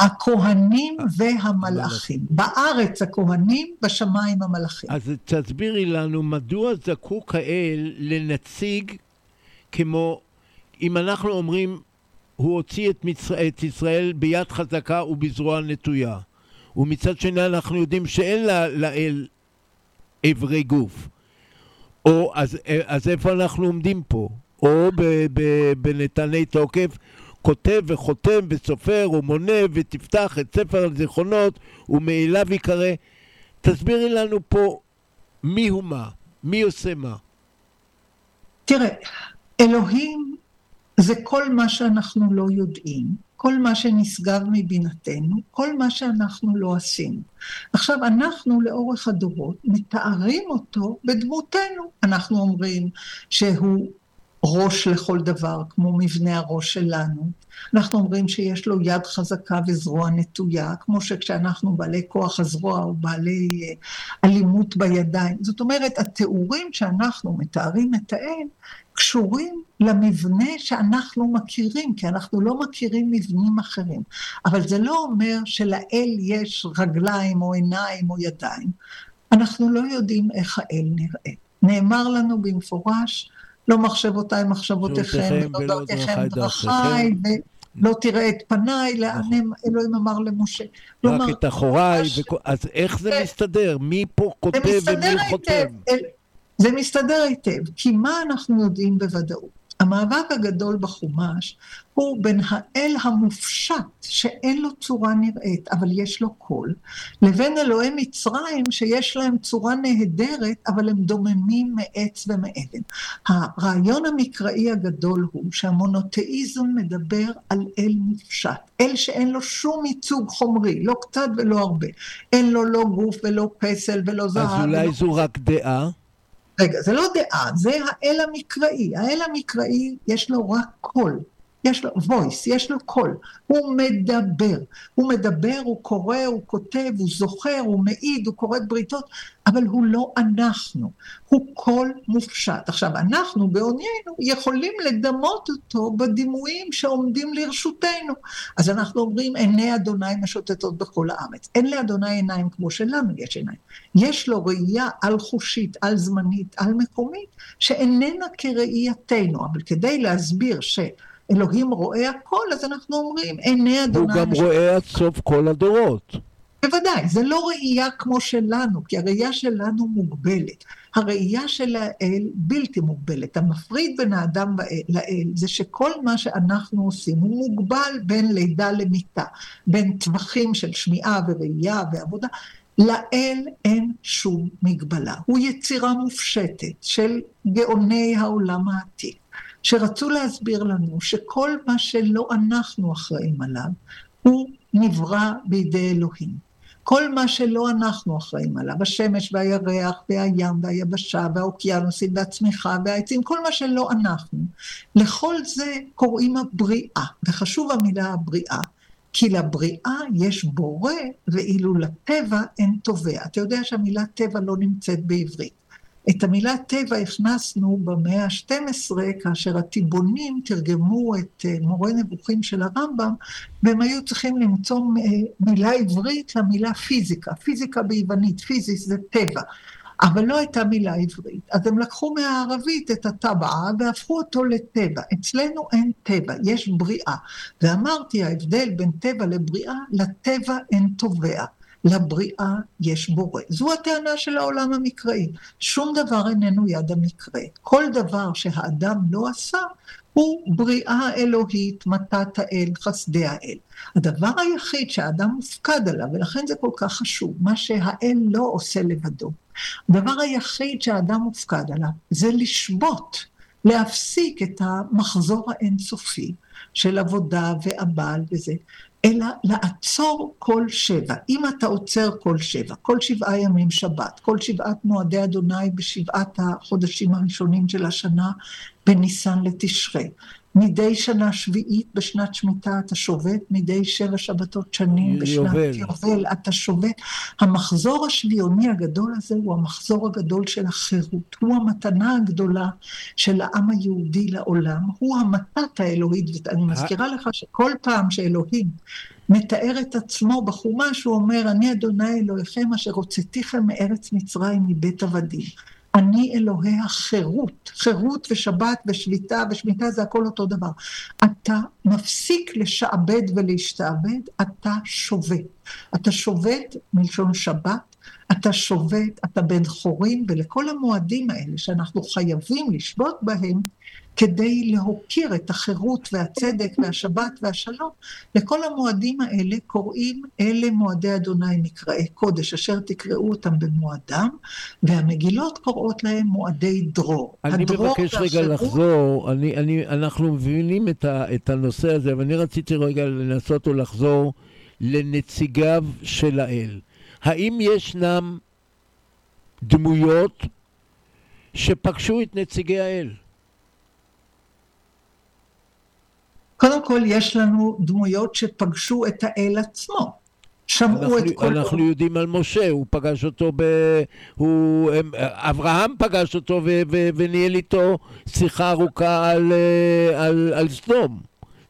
הכהנים והמלאכים. בארץ הכהנים, בשמיים המלאכים. אז תסבירי לנו מדוע זקוק האל לנציג כמו, אם אנחנו אומרים, הוא הוציא את, מצר... את ישראל ביד חזקה ובזרוע נטויה. ומצד שני אנחנו יודעים שאין לה, לאל איברי גוף. או, אז, אז איפה אנחנו עומדים פה? או בנתני תוקף, כותב וחותם וסופר ומונה ותפתח את ספר הזיכרונות ומאליו יקרא. תסבירי לנו פה מי הוא מה, מי עושה מה. תראה, אלוהים זה כל מה שאנחנו לא יודעים, כל מה שנשגב מבינתנו, כל מה שאנחנו לא עשינו. עכשיו, אנחנו לאורך הדורות מתארים אותו בדמותנו. אנחנו אומרים שהוא ראש לכל דבר, כמו מבנה הראש שלנו. אנחנו אומרים שיש לו יד חזקה וזרוע נטויה, כמו שכשאנחנו בעלי כוח הזרוע או בעלי אה, אלימות בידיים. זאת אומרת, התיאורים שאנחנו מתארים את האל קשורים למבנה שאנחנו מכירים, כי אנחנו לא מכירים מבנים אחרים. אבל זה לא אומר שלאל יש רגליים או עיניים או ידיים. אנחנו לא יודעים איך האל נראה. נאמר לנו במפורש, לא מחשבותיי מחשבותיכם, מחשבותיכם ולא דרכיכם דרכי דרכיי, ולא תראה את פניי, לאן נכון. אלוהים אמר למשה. רק את אחוריי, אז איך זה כן. מסתדר? מי פה כותב ומי. חותם? זה מסתדר היטב, כי מה אנחנו יודעים בוודאות? המאבק הגדול בחומש הוא בין האל המופשט, שאין לו צורה נראית, אבל יש לו קול, לבין אלוהי מצרים, שיש להם צורה נהדרת, אבל הם דוממים מעץ ומאבן. הרעיון המקראי הגדול הוא שהמונותאיזם מדבר על אל מופשט, אל שאין לו שום ייצוג חומרי, לא קצת ולא הרבה. אין לו לא גוף ולא פסל ולא זהב. אז אולי ולא זו רק דעה? רגע, זה לא דעה, זה האל המקראי. האל המקראי, יש לו רק קול. יש לו voice, יש לו קול. הוא מדבר. הוא מדבר, הוא קורא, הוא כותב, הוא זוכר, הוא מעיד, הוא כורת בריתות, אבל הוא לא אנחנו. הוא קול מופשט. עכשיו, אנחנו בעוניינו יכולים לדמות אותו בדימויים שעומדים לרשותנו. אז אנחנו אומרים, עיני אדוני משוטטות בכל הארץ. אין לאדוני עיניים כמו שלנו יש עיניים. יש לו ראייה על-חושית, על-זמנית, על-מקומית, שאיננה כראייתנו. אבל כדי להסביר שאלוהים רואה הכל, אז אנחנו אומרים, עיני הוא אדוני גם משוטטות. רואה עד סוף כל הדורות. בוודאי, זה לא ראייה כמו שלנו, כי הראייה שלנו מוגבלת. הראייה של האל בלתי מוגבלת. המפריד בין האדם לאל זה שכל מה שאנחנו עושים הוא מוגבל בין לידה למיתה, בין טווחים של שמיעה וראייה ועבודה. לאל אין שום מגבלה. הוא יצירה מופשטת של גאוני העולם העתיק, שרצו להסביר לנו שכל מה שלא אנחנו אחראים עליו, הוא נברא בידי אלוהים. כל מה שלא אנחנו אחראים עליו, השמש והירח והים והיבשה והאוקיינוסים והצמיחה והעצים, כל מה שלא אנחנו, לכל זה קוראים הבריאה, וחשוב המילה הבריאה, כי לבריאה יש בורא, ואילו לטבע אין תובע. אתה יודע שהמילה טבע לא נמצאת בעברית. את המילה טבע הכנסנו במאה ה-12, כאשר הטיבונים תרגמו את אה, מורה נבוכים של הרמב"ם, והם היו צריכים למצוא אה, מילה עברית למילה פיזיקה. פיזיקה ביוונית, פיזיס זה טבע. אבל לא הייתה מילה עברית. אז הם לקחו מהערבית את הטבעה והפכו אותו לטבע. אצלנו אין טבע, יש בריאה. ואמרתי, ההבדל בין טבע לבריאה, לטבע אין תובע. לבריאה יש בורא. זו הטענה של העולם המקראי. שום דבר איננו יד המקרה. כל דבר שהאדם לא עשה, הוא בריאה אלוהית, מתת האל, חסדי האל. הדבר היחיד שהאדם מופקד עליו, ולכן זה כל כך חשוב, מה שהאל לא עושה לבדו. הדבר היחיד שהאדם מופקד עליו זה לשבות, להפסיק את המחזור האינסופי של עבודה ועבל וזה. אלא לעצור כל שבע. אם אתה עוצר כל שבע, כל שבעה ימים שבת, כל שבעת מועדי אדוני בשבעת החודשים הראשונים של השנה, בניסן לתשרי. מדי שנה שביעית בשנת שמיטה אתה שובת, מדי שבע שבתות שנים בשנת יובל. אתה שובת. המחזור השביעוני הגדול הזה הוא המחזור הגדול של החירות, הוא המתנה הגדולה של העם היהודי לעולם, הוא המתת האלוהית, ואני מזכירה לך שכל פעם שאלוהים מתאר את עצמו בחומש, הוא אומר, אני אדוני אלוהיכם אשר הוצאתיכם מארץ מצרים מבית עבדים. אני אלוהי החירות, חירות ושבת ושביתה ושמיטה זה הכל אותו דבר. אתה מפסיק לשעבד ולהשתעבד, אתה שובת. אתה שובת מלשון שבת, אתה שובת, אתה בן חורין, ולכל המועדים האלה שאנחנו חייבים לשבות בהם, כדי להוקיר את החירות והצדק והשבת והשלום, לכל המועדים האלה קוראים אלה מועדי אדוני מקראי קודש, אשר תקראו אותם במועדם, והמגילות קוראות להם מועדי דרור. אני מבקש רגע לחזור, אני, אני, אנחנו מבינים את, ה, את הנושא הזה, אבל אני רציתי רגע לנסות ולחזור לנציגיו של האל. האם ישנם דמויות שפגשו את נציגי האל? קודם כל, יש לנו דמויות שפגשו את האל עצמו. שמעו את אנחנו, קולו. אנחנו יודעים על משה, הוא פגש אותו ב... הוא... הם- אברהם פגש אותו ו... ו... וניהל איתו שיחה ארוכה על, אה, על, על סדום.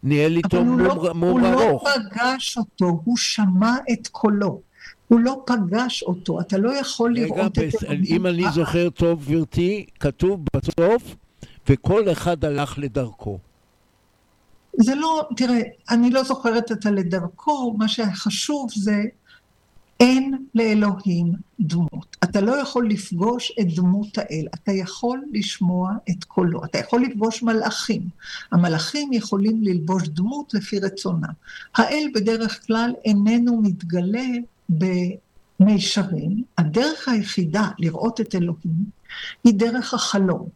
ניהל איתו אבל הוא מום, לא, מום הוא לא ארוך. פגש אותו, הוא שמע את קולו. הוא לא פגש אותו, אתה לא יכול רגע, לראות את. זה. אם אני זוכר טוב, גברתי, כתוב בסוף, וכל אחד הלך לדרכו. זה לא, תראה, אני לא זוכרת את הלדרכו, מה שחשוב זה אין לאלוהים דמות. אתה לא יכול לפגוש את דמות האל, אתה יכול לשמוע את קולו, אתה יכול לפגוש מלאכים. המלאכים יכולים ללבוש דמות לפי רצונם. האל בדרך כלל איננו מתגלה במישרים. הדרך היחידה לראות את אלוהים היא דרך החלום.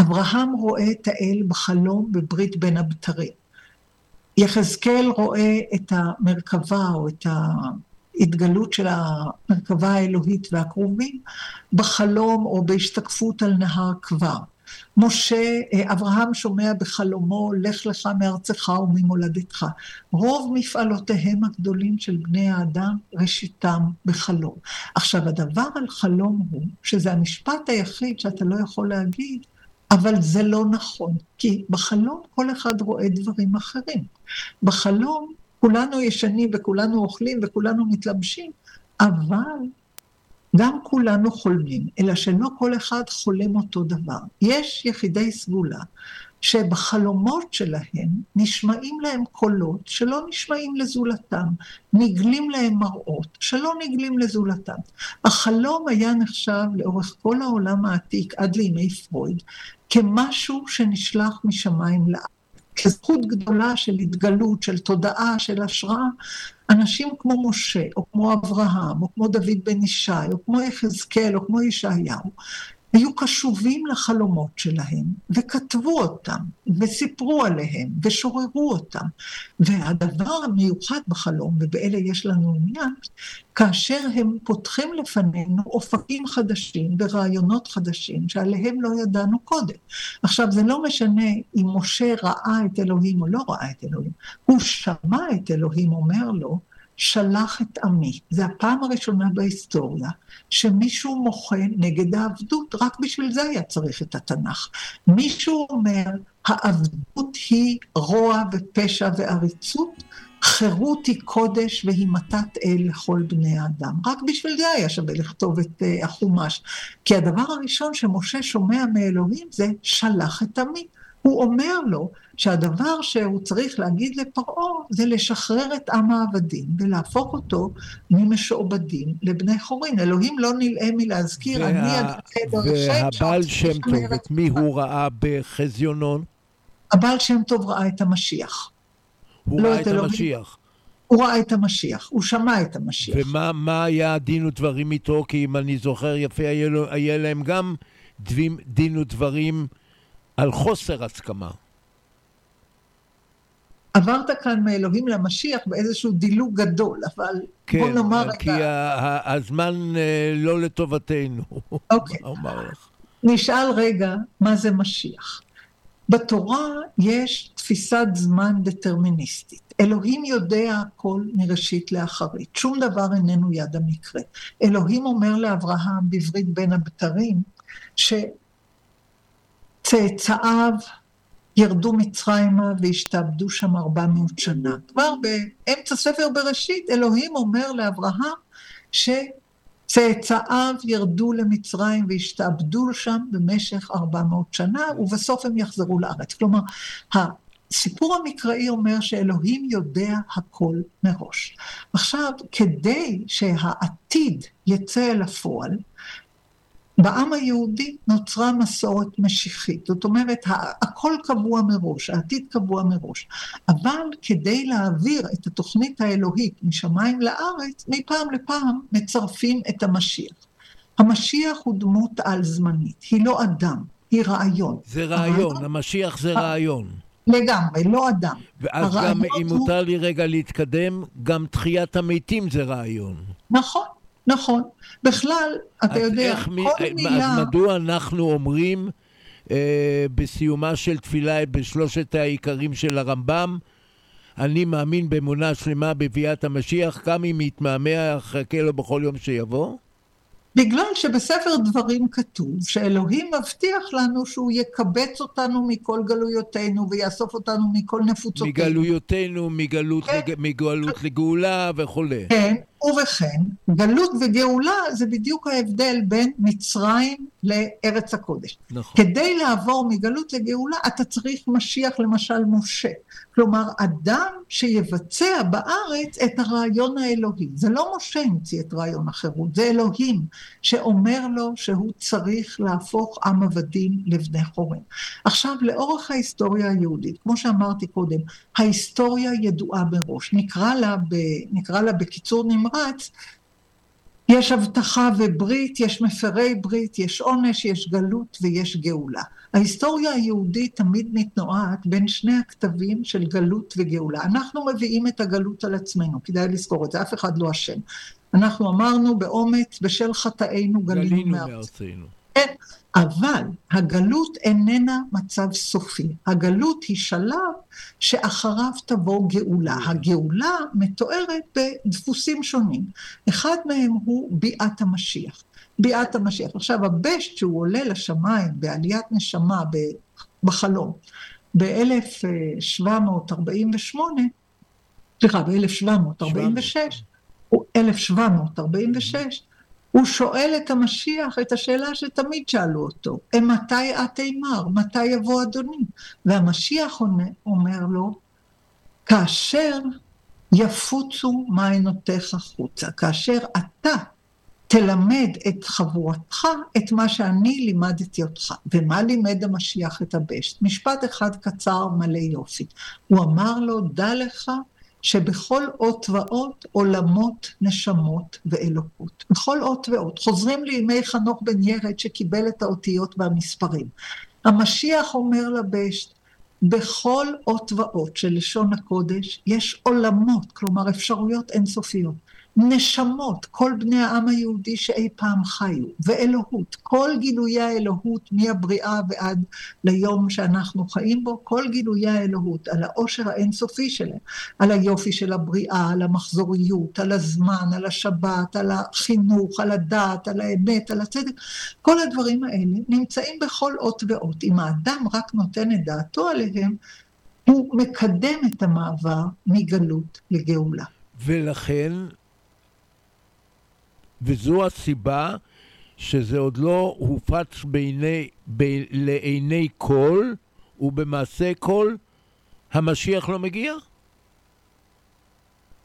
אברהם רואה את האל בחלום בברית בין הבתרים. יחזקאל רואה את המרכבה או את ההתגלות של המרכבה האלוהית והכרובים בחלום או בהשתקפות על נהר כבר. משה, אה, אברהם שומע בחלומו, לך לך מארצך וממולדתך. רוב מפעלותיהם הגדולים של בני האדם, ראשיתם בחלום. עכשיו, הדבר על חלום הוא, שזה המשפט היחיד שאתה לא יכול להגיד, אבל זה לא נכון, כי בחלום כל אחד רואה דברים אחרים. בחלום כולנו ישנים וכולנו אוכלים וכולנו מתלבשים, אבל גם כולנו חולמים, אלא שלא כל אחד חולם אותו דבר. יש יחידי סגולה שבחלומות שלהם נשמעים להם קולות שלא נשמעים לזולתם, נגלים להם מראות שלא נגלים לזולתם. החלום היה נחשב לאורך כל העולם העתיק עד לימי פרויד כמשהו שנשלח משמיים לארץ. כזכות גדולה של התגלות, של תודעה, של השראה, אנשים כמו משה, או כמו אברהם, או כמו דוד בן ישי, או כמו יחזקאל, או כמו ישעיהו, היו קשובים לחלומות שלהם, וכתבו אותם, וסיפרו עליהם, ושוררו אותם. והדבר המיוחד בחלום, ובאלה יש לנו עניין, כאשר הם פותחים לפנינו אופקים חדשים ורעיונות חדשים שעליהם לא ידענו קודם. עכשיו, זה לא משנה אם משה ראה את אלוהים או לא ראה את אלוהים, הוא שמע את אלוהים אומר לו, שלח את עמי. זה הפעם הראשונה בהיסטוריה שמישהו מוחה נגד העבדות, רק בשביל זה היה צריך את התנ"ך. מישהו אומר, העבדות היא רוע ופשע ועריצות, חירות היא קודש והיא מתת אל לכל בני האדם. רק בשביל זה היה שווה לכתוב את uh, החומש. כי הדבר הראשון שמשה שומע מאלוהים זה שלח את עמי. הוא אומר לו שהדבר שהוא צריך להגיד לפרעה זה לשחרר את עם העבדים ולהפוך אותו ממשועבדים לבני חורין. אלוהים לא נלאה מלהזכיר, וה... אני אדבר והבעל שם טוב, את מי הוא ראה בחזיונון? הבעל שם טוב ראה את המשיח. הוא לא ראה את אלוהים. המשיח. הוא ראה את המשיח, הוא שמע את המשיח. ומה מה היה הדין ודברים איתו? כי אם אני זוכר יפה, היה, היה להם גם דין ודברים על חוסר הסכמה. עברת כאן מאלוהים למשיח באיזשהו דילוג גדול, אבל כן, בוא נאמר כי רגע, ה- ה- הזמן אה, לא לטובתנו. אוקיי. אומר לך? נשאל רגע מה זה משיח. בתורה יש תפיסת זמן דטרמיניסטית. אלוהים יודע הכל מראשית לאחרית, שום דבר איננו יד המקרה. אלוהים אומר לאברהם בברית בין הבתרים, שצאצאיו ירדו מצרימה והשתעבדו שם 400 שנה. כבר באמצע ספר בראשית אלוהים אומר לאברהם שצאצאיו ירדו למצרים והשתעבדו שם במשך 400 שנה ובסוף הם יחזרו לארץ. כלומר, הסיפור המקראי אומר שאלוהים יודע הכל מראש. עכשיו, כדי שהעתיד יצא אל הפועל, בעם היהודי נוצרה מסורת משיחית, זאת אומרת, הכל קבוע מראש, העתיד קבוע מראש. אבל כדי להעביר את התוכנית האלוהית משמיים לארץ, מפעם לפעם מצרפים את המשיח. המשיח הוא דמות על-זמנית, היא לא אדם, היא רעיון. זה רעיון, המשיח זה רעיון. לגמרי, לא אדם. ואז הרעיון גם, אם הוא- מותר לי רגע להתקדם, גם תחיית המתים זה רעיון. נכון, נכון. בכלל, אתה אז יודע, איך כל אז מילה... מדוע אנחנו אומרים אה, בסיומה של תפילה בשלושת העיקרים של הרמב"ם, אני מאמין באמונה שלמה בביאת המשיח, גם אם יתמהמה, אחכה לו בכל יום שיבוא? בגלל שבספר דברים כתוב שאלוהים מבטיח לנו שהוא יקבץ אותנו מכל גלויותינו ויאסוף אותנו מכל נפוצותינו. מגלויותינו, מגלות, כן. לג... מגלות לגאולה וכולי. כן, ובכן, גלות וגאולה זה בדיוק ההבדל בין מצרים לארץ הקודש. נכון. כדי לעבור מגלות לגאולה אתה צריך משיח למשל משה. כלומר, אדם שיבצע בארץ את הרעיון האלוהי. זה לא משה המציא את רעיון החירות, זה אלוהים שאומר לו שהוא צריך להפוך עם עבדים לבני חורין. עכשיו, לאורך ההיסטוריה היהודית, כמו שאמרתי קודם, ההיסטוריה ידועה מראש. נקרא לה, ב, נקרא לה בקיצור נמרץ, יש הבטחה וברית, יש מפרי ברית, יש עונש, יש גלות ויש גאולה. ההיסטוריה היהודית תמיד מתנועת בין שני הכתבים של גלות וגאולה. אנחנו מביאים את הגלות על עצמנו, כדאי לזכור את זה, אף אחד לא אשם. אנחנו אמרנו באומץ, בשל חטאינו גלינו גלינו. מארצנו. אבל הגלות איננה מצב סופי. הגלות היא שלב שאחריו תבוא גאולה. הגאולה מתוארת בדפוסים שונים. אחד מהם הוא ביאת המשיח. ביאת המשיח. עכשיו, הבשט שהוא עולה לשמיים בעליית נשמה בחלום, ב-1748, סליחה, ב-1746, 1746, הוא שואל את המשיח את השאלה שתמיד שאלו אותו, מתי את אימר? מתי יבוא אדוני? והמשיח אומר לו, כאשר יפוצו מעיינותיך חוצה, כאשר אתה תלמד את חבורתך את מה שאני לימדתי אותך. ומה לימד המשיח את הבשט? משפט אחד קצר מלא יופי. הוא אמר לו, דע לך שבכל אות ואות עולמות, נשמות ואלוקות. בכל אות ואות. חוזרים לימי חנוך בן ירד שקיבל את האותיות והמספרים. המשיח אומר לבשט, בכל אות ואות של לשון הקודש יש עולמות, כלומר אפשרויות אינסופיות. נשמות, כל בני העם היהודי שאי פעם חיו, ואלוהות, כל גילויי האלוהות מהבריאה ועד ליום שאנחנו חיים בו, כל גילויי האלוהות, על העושר האינסופי שלהם, על היופי של הבריאה, על המחזוריות, על הזמן, על השבת, על החינוך, על הדת, על האמת, על הצדק, כל הדברים האלה נמצאים בכל אות ואות. אם האדם רק נותן את דעתו עליהם, הוא מקדם את המעבר מגלות לגאולה. ולכן, וזו הסיבה שזה עוד לא הופץ בעיני, ב, לעיני כל, ובמעשה כל, המשיח לא מגיע?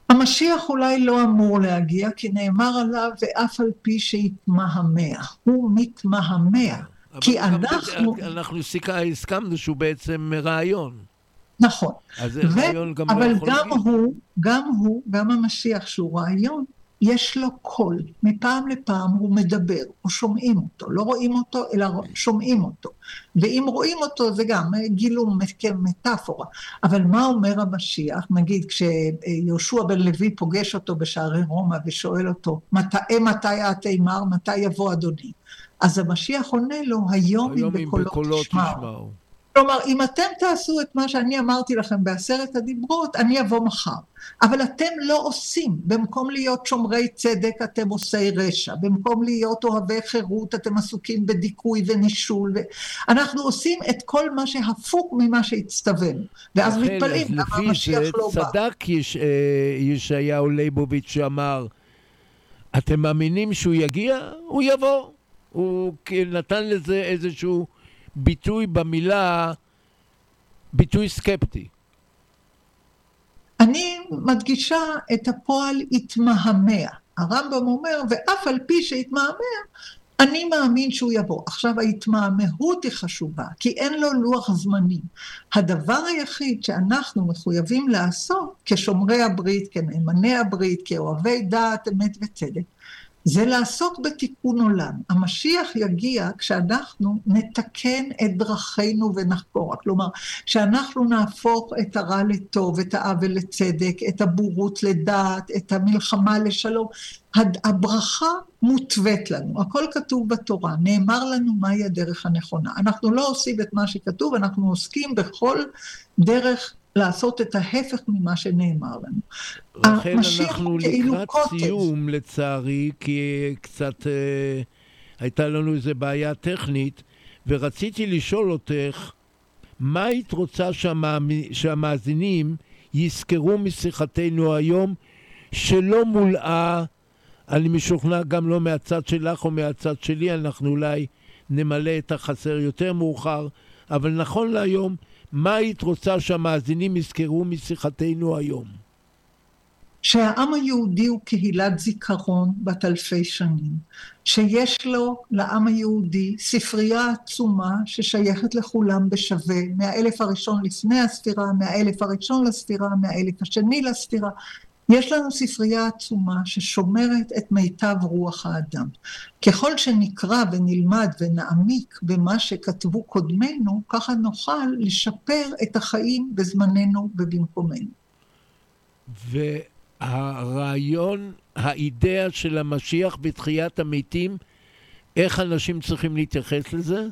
המשיח אולי לא אמור להגיע, כי נאמר עליו, ואף על פי שהתמהמה. הוא מתמהמה. כי אבל גם אנחנו... אנחנו סיכה- הסכמנו שהוא בעצם רעיון. נכון. אז ו- רעיון גם לא אבל יכול גם להגיע. הוא, גם הוא, גם המשיח שהוא רעיון, יש לו קול. מפעם לפעם הוא מדבר, או שומעים אותו. לא רואים אותו, אלא שומעים אותו. ואם רואים אותו, זה גם גילום כמטאפורה. אבל מה אומר המשיח? נגיד, כשיהושע בן לוי פוגש אותו בשערי רומא ושואל אותו, "מת- אה, מתי התימר, מתי יבוא אדוני? אז המשיח עונה לו, היום היום אם בקולות תשמעו. כלומר, אם אתם תעשו את מה שאני אמרתי לכם בעשרת הדיברות, אני אבוא מחר. אבל אתם לא עושים. במקום להיות שומרי צדק, אתם עושי רשע. במקום להיות אוהבי חירות, אתם עסוקים בדיכוי ונישול. ו... אנחנו עושים את כל מה שהפוך ממה שהצטווינו. ואז מתפלאים למה המשיח לא בא. צדק יש- אה, ישעיהו ליבוביץ' שאמר, אתם מאמינים שהוא יגיע? הוא יבוא. הוא נתן לזה איזשהו ביטוי במילה, ביטוי סקפטי. אני מדגישה את הפועל התמהמה. הרמב"ם אומר, ואף על פי שהתמהמה, אני מאמין שהוא יבוא. עכשיו, ההתמהמהות היא חשובה, כי אין לו לוח זמנים. הדבר היחיד שאנחנו מחויבים לעשות כשומרי הברית, כנאמני הברית, כאוהבי דעת, אמת וצדק, זה לעסוק בתיקון עולם. המשיח יגיע כשאנחנו נתקן את דרכינו ונחקורה. כלומר, כשאנחנו נהפוך את הרע לטוב, את העוול לצדק, את הבורות לדעת, את המלחמה לשלום. הברכה מותווית לנו, הכל כתוב בתורה, נאמר לנו מהי הדרך הנכונה. אנחנו לא עושים את מה שכתוב, אנחנו עוסקים בכל דרך לעשות את ההפך ממה שנאמר לנו. לכן המשיח אנחנו כאילו לקראת קוטב. סיום, לצערי, כי קצת אה, הייתה לנו איזו בעיה טכנית, ורציתי לשאול אותך, מה היית רוצה שהמאמי- שהמאזינים יזכרו משיחתנו היום, שלא מולאה, אני משוכנע גם לא מהצד שלך או מהצד שלי, אנחנו אולי נמלא את החסר יותר מאוחר, אבל נכון להיום, מה היית רוצה שהמאזינים יזכרו משיחתנו היום? שהעם היהודי הוא קהילת זיכרון בת אלפי שנים, שיש לו, לעם היהודי, ספרייה עצומה ששייכת לכולם בשווה, מהאלף הראשון לפני הספירה, מהאלף הראשון לספירה, מהאלף השני לספירה. יש לנו ספרייה עצומה ששומרת את מיטב רוח האדם. ככל שנקרא ונלמד ונעמיק במה שכתבו קודמינו, ככה נוכל לשפר את החיים בזמננו ובמקומנו. והרעיון, האידאה של המשיח בתחיית המתים, איך אנשים צריכים להתייחס לזה?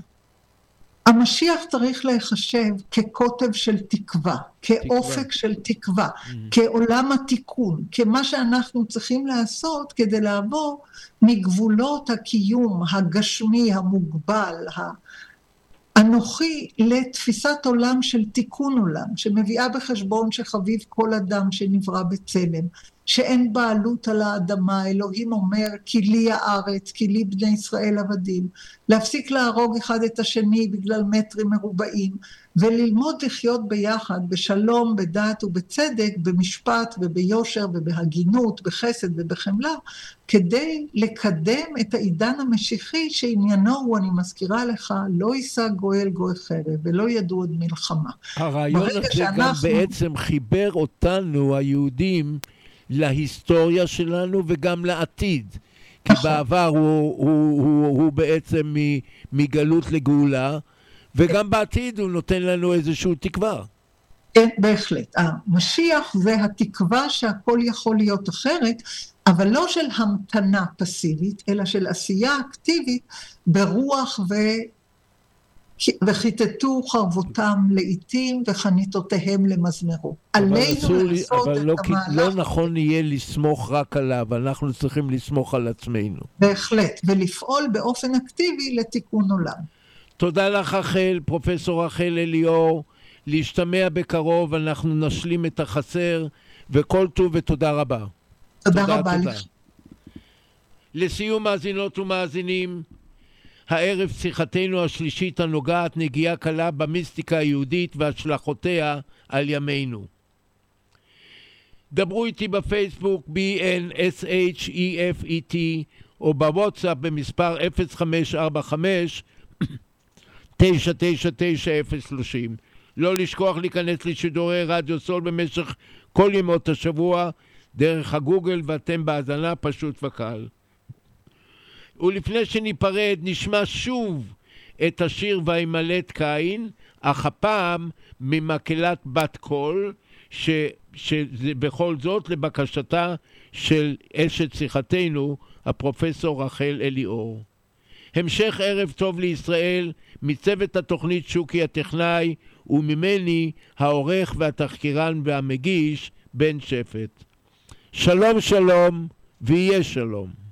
המשיח צריך להיחשב כקוטב של תקווה, כאופק של תקווה, כעולם התיקון, כמה שאנחנו צריכים לעשות כדי לעבור מגבולות הקיום הגשמי, המוגבל, האנוכי, לתפיסת עולם של תיקון עולם, שמביאה בחשבון שחביב כל אדם שנברא בצלם, שאין בעלות על האדמה, אלוהים אומר, כי לי הארץ, כי לי בני ישראל עבדים, להפסיק להרוג אחד את השני בגלל מטרים מרובעים, וללמוד לחיות ביחד בשלום, בדעת ובצדק, במשפט וביושר ובהגינות, בחסד ובחמלה, כדי לקדם את העידן המשיחי שעניינו הוא, אני מזכירה לך, לא יישא גוי אל גוי חרב ולא ידעו עוד מלחמה. הרעיון הזה גם שאנחנו- בעצם חיבר אותנו, היהודים, להיסטוריה שלנו וגם לעתיד. כי נכון. בעבר הוא, הוא, הוא, הוא בעצם מ- מגלות לגאולה, וגם בעתיד הוא נותן לנו איזושהי תקווה. כן, בהחלט. המשיח זה התקווה שהכל יכול להיות אחרת, אבל לא של המתנה פסיבית, אלא של עשייה אקטיבית ברוח ו... וכיתתו חרבותם לעיתים וחניתותיהם למזמרו. עלינו לי, לעשות אבל את לא, המהלך. לא נכון יהיה לסמוך רק עליו, אנחנו צריכים לסמוך על עצמנו. בהחלט, ולפעול באופן אקטיבי לתיקון עולם. תודה לך רחל, פרופסור רחל אליאור, להשתמע בקרוב, אנחנו נשלים את החסר, וכל טוב ותודה רבה. תודה רבה לך. לסיום מאזינות ומאזינים, הערב שיחתנו השלישית הנוגעת נגיעה קלה במיסטיקה היהודית והשלכותיה על ימינו. דברו איתי בפייסבוק B-N-S-H-E-F-E-T או בוואטסאפ במספר 0545 999030. לא לשכוח להיכנס לשידורי רדיו סול במשך כל ימות השבוע דרך הגוגל ואתם בהאזנה פשוט וקל. ולפני שניפרד נשמע שוב את השיר וימלט קין, אך הפעם ממקהלת בת קול, ש, שזה בכל זאת לבקשתה של אשת שיחתנו, הפרופסור רחל אליאור. המשך ערב טוב לישראל, מצוות התוכנית שוקי הטכנאי, וממני העורך והתחקירן והמגיש, בן שפט. שלום שלום, ויהיה שלום.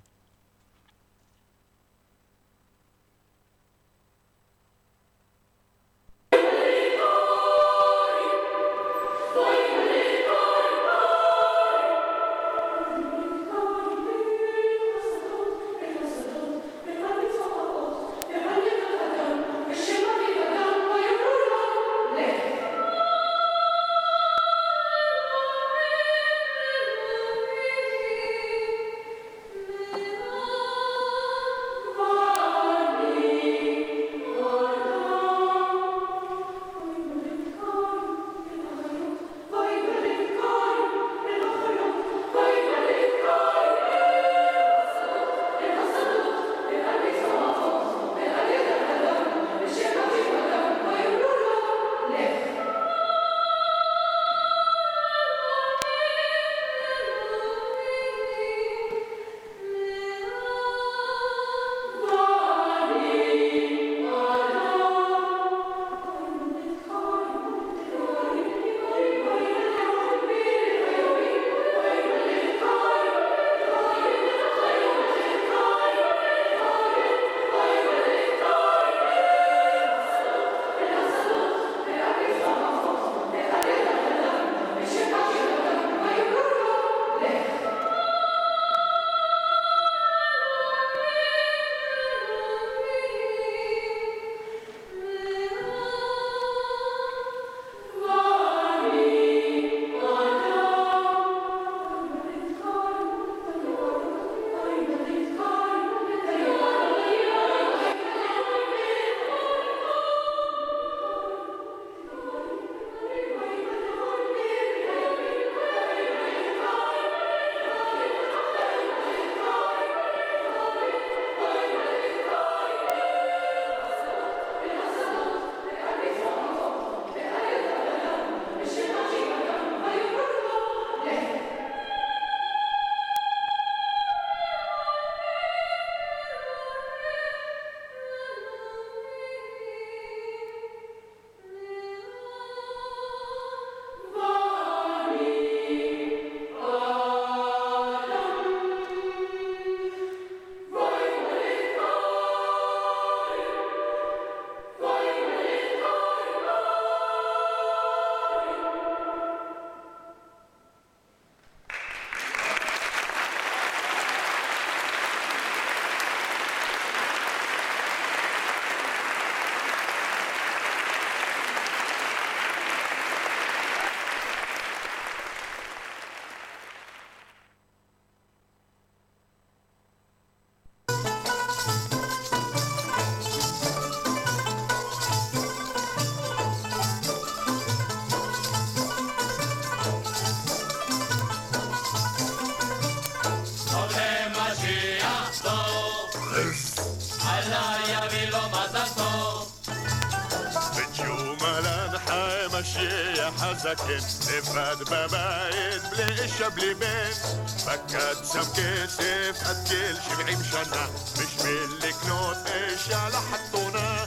לבד בבית, בלי אישה בלי בן. פקד שם כסף עד גיל שבעים שנה, בשביל לקנות אישה לחתונה.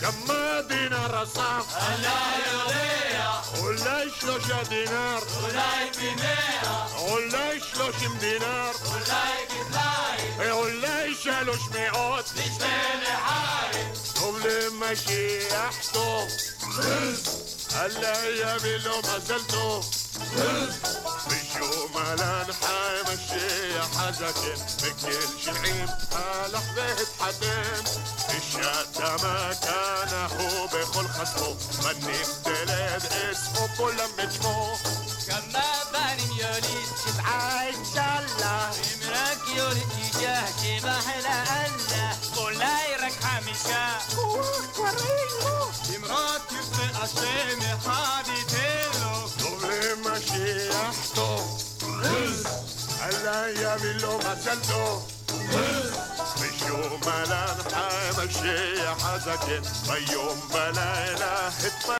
כמה דינר אסף? אני יודע, אולי שלושה דינר, אולי פי מאה, אולי שלושים דינר, אולי כפליים, אולי שלוש מאות. לשתי לחיים. טוב למשיח טוב. אללה יביא לו מזל טוב. משום אלן חי משיח הזקן, בגיל שבעים הלך והתחתן. אישה מכנה הוא בכל חסמו, בנים תלד אסמו כולם את שמו. כמה בנים יוליד, שבעה אינשאללה. אם רק יוליד תיג'ה, כבחלה אללה. אולי רק חמישה. אם רק ירצה השם אחד ייתן לו. טוב למשיח טוב. אללה יביא לו מזל טוב. משום אלן חי משיח הזקן, ביום בלילה